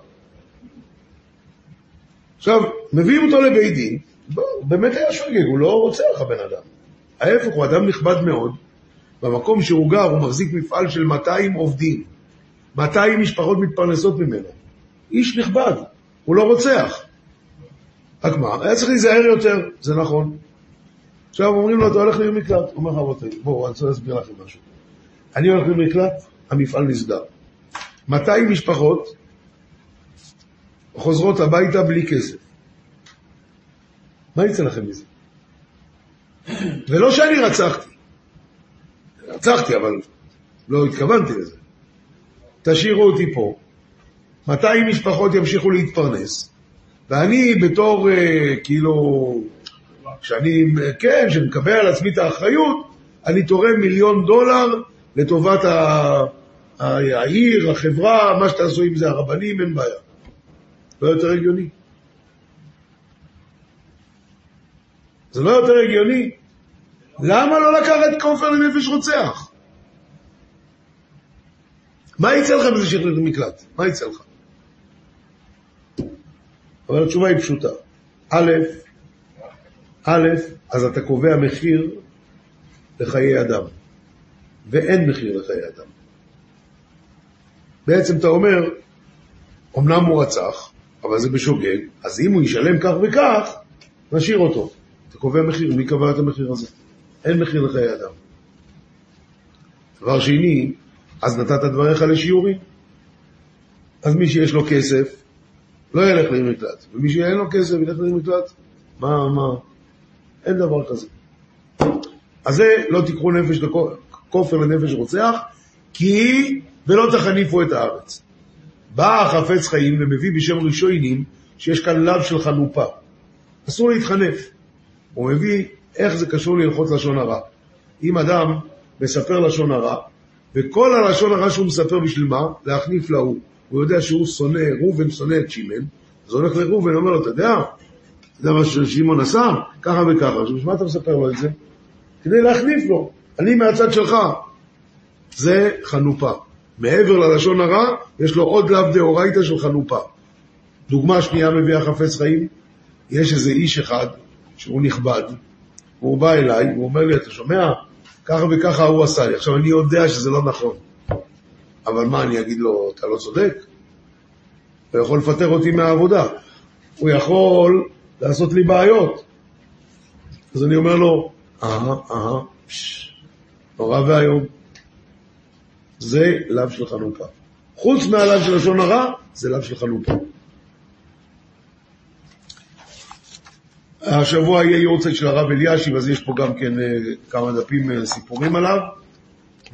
עכשיו, מביאים אותו לבית דין, בוא, באמת היה שוגג, הוא לא רוצח הבן אדם. ההפך, הוא אדם נכבד מאוד. במקום שהוא גר, הוא מחזיק מפעל של 200 עובדים. 200 משפחות מתפרנסות ממנו. איש נכבד, הוא לא רוצח. רק מה, היה צריך להיזהר יותר, זה נכון. עכשיו אומרים לו, אתה הולך לעיר מקלט. הוא אומר לך, רבותיי, בואו, אני רוצה להסביר לכם משהו. אני הולך לעיר מקלט, המפעל נסגר. 200 משפחות חוזרות הביתה בלי כסף. מה יצא לכם מזה? ולא שאני רצחתי. רצחתי, אבל לא התכוונתי לזה. תשאירו אותי פה, 200 משפחות ימשיכו להתפרנס, ואני בתור, אה, כאילו, שאני, כן, שמקבל על עצמי את האחריות, אני תורם מיליון דולר לטובת ה- העיר, החברה, מה שתעשו עם זה, הרבנים, אין בעיה. לא יותר הגיוני. זה לא יותר הגיוני. למה לא לקחת כופר לנפש רוצח? מה יצא לך מזה שחרר מקלט? מה יצא לך? אבל התשובה היא פשוטה. א', א', אז אתה קובע מחיר לחיי אדם, ואין מחיר לחיי אדם. בעצם אתה אומר, אמנם הוא רצח, אבל זה בשוגג, אז אם הוא ישלם כך וכך, נשאיר אותו. אתה קובע מחיר, מי קבע את המחיר הזה? אין מחיר לחיי אדם. דבר שני, אז נתת דבריך לשיעורים. אז מי שיש לו כסף, לא ילך לעיר מקלט. ומי שאין לו כסף, ילך לעיר מקלט. מה, מה? אין דבר כזה. אז זה, לא תיקחו נפש כופר לנפש רוצח, כי ולא תחניפו את הארץ. בא החפץ חיים ומביא בשם ראשונים שיש כאן לאו של חנופה. אסור להתחנף. הוא מביא איך זה קשור להלכות לשון הרע. אם אדם מספר לשון הרע, וכל הלשון הרע שהוא מספר בשביל מה? להחניף להוא. הוא יודע שהוא שונא, ראובן שונא את שמן, אז הוא הולך לראובן ואומר לו, אתה יודע, אתה יודע מה ששמעון עשה? ככה וככה. עכשיו, בשביל מה אתה מספר לו את זה? כדי להחניף לו. אני מהצד שלך. זה חנופה. מעבר ללשון הרע, יש לו עוד לאו דאורייתא של חנופה. דוגמה שנייה מביאה חפץ חיים, יש איזה איש אחד שהוא נכבד, והוא בא אליי, הוא אומר לי, אתה שומע? ככה וככה הוא עשה לי. עכשיו, אני יודע שזה לא נכון, אבל מה, אני אגיד לו, אתה לא צודק? הוא יכול לפטר אותי מהעבודה, הוא יכול לעשות לי בעיות. אז אני אומר לו, אהה, אהה, נורא ואיום. זה לאו של חנוכה. חוץ מהלאו של לשון הרע, זה לאו של חנוכה. השבוע יהיה יורצייט של הרב אלישיב, אז יש פה גם כן אה, כמה דפים אה, סיפורים עליו.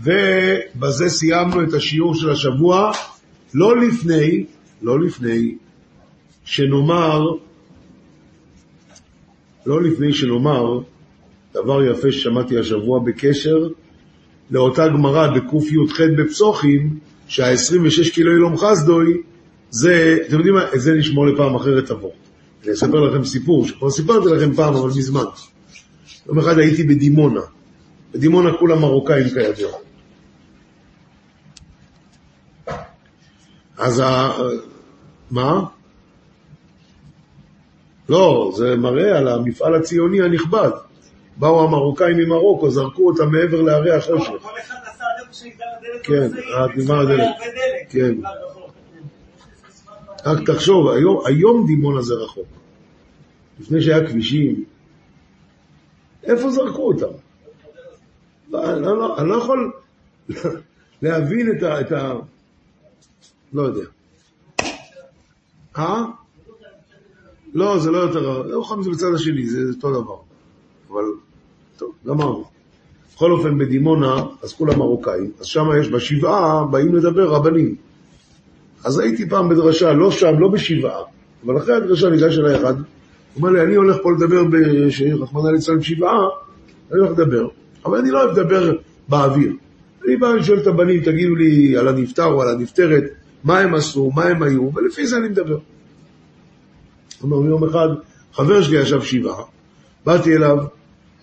ובזה סיימנו את השיעור של השבוע, לא לפני, לא לפני, שנאמר, לא לפני שנאמר דבר יפה ששמעתי השבוע בקשר לאותה גמרא בקי"ח בפסוחים, שה-26 קילו אילום חסדוי, זה, אתם יודעים מה, את זה נשמור לפעם אחרת תבוא. אני אספר לכם סיפור, שכבר סיפרתי לכם פעם, אבל מזמן. יום אחד הייתי בדימונה. בדימונה כולם מרוקאים כידוע. אז ה... מה? לא, זה מראה על המפעל הציוני הנכבד. באו המרוקאים ממרוקו, זרקו אותם מעבר להרי החושך. כל אחד עשה איפה שנגמר הדלת. כן, נגמר הדלת. הרבה דלק. כן. רק תחשוב, היום, היום דימונה זה רחוק. לפני שהיה כבישים, איפה זרקו אותם? לא, אני לא, אני לא יכול להבין את ה, את ה... לא יודע. אה? לא, זה לא יותר... ירוחם זה בצד השני, זה אותו דבר. אבל, טוב, גמרנו. בכל אופן, בדימונה, אז כולם מרוקאים, אז שם יש, בשבעה באים לדבר רבנים. אז הייתי פעם בדרשה, לא שם, לא בשבעה, אבל אחרי הדרשה ניגש אליי אחד, הוא אומר לי, אני הולך פה לדבר, רחמנא ליצלן שבעה, אני הולך לדבר, אבל אני לא אוהב לדבר באוויר. אני בא, אני שואל את הבנים, תגידו לי על הנפטר או על הנפטרת, מה הם עשו, מה הם היו, ולפי זה אני מדבר. אומר, יום אחד, חבר שלי ישב שבעה, באתי אליו,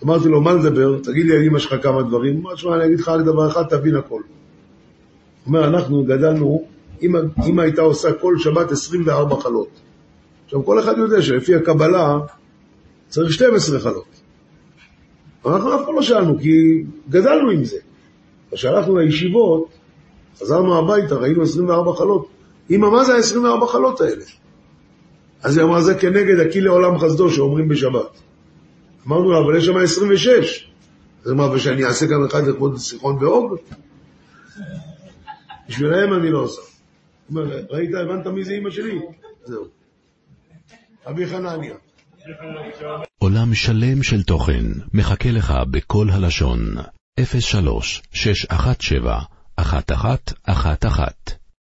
אמרתי לו, מה לדבר? תגיד לי על אמא שלך כמה דברים. הוא אמר, תשמע, אני אגיד לך רק דבר אחד, תבין הכל. הוא אומר, אנחנו גדלנו, אמא, הייתה עושה כל שבת 24 חלות. עכשיו, כל אחד יודע שלפי הקבלה צריך 12 חלות. אנחנו אף פעם לא שאלנו, כי גדלנו עם זה. כשהלכנו לישיבות, חזרנו הביתה, ראינו 24 חלות. אמא, מה זה ה-24 חלות האלה? אז היא אמרה, זה כנגד הקיא לעולם חסדו שאומרים בשבת. אמרנו לה, אבל יש שם 26. אז אמרה, ושאני אעשה גם אחד לכבוד סיחון ואוג? בשבילם אני לא עושה. ראית, הבנת מי זה אמא שלי? זהו. רבי חנניה. עולם שלם של תוכן מחכה לך בכל הלשון, 03 617 1111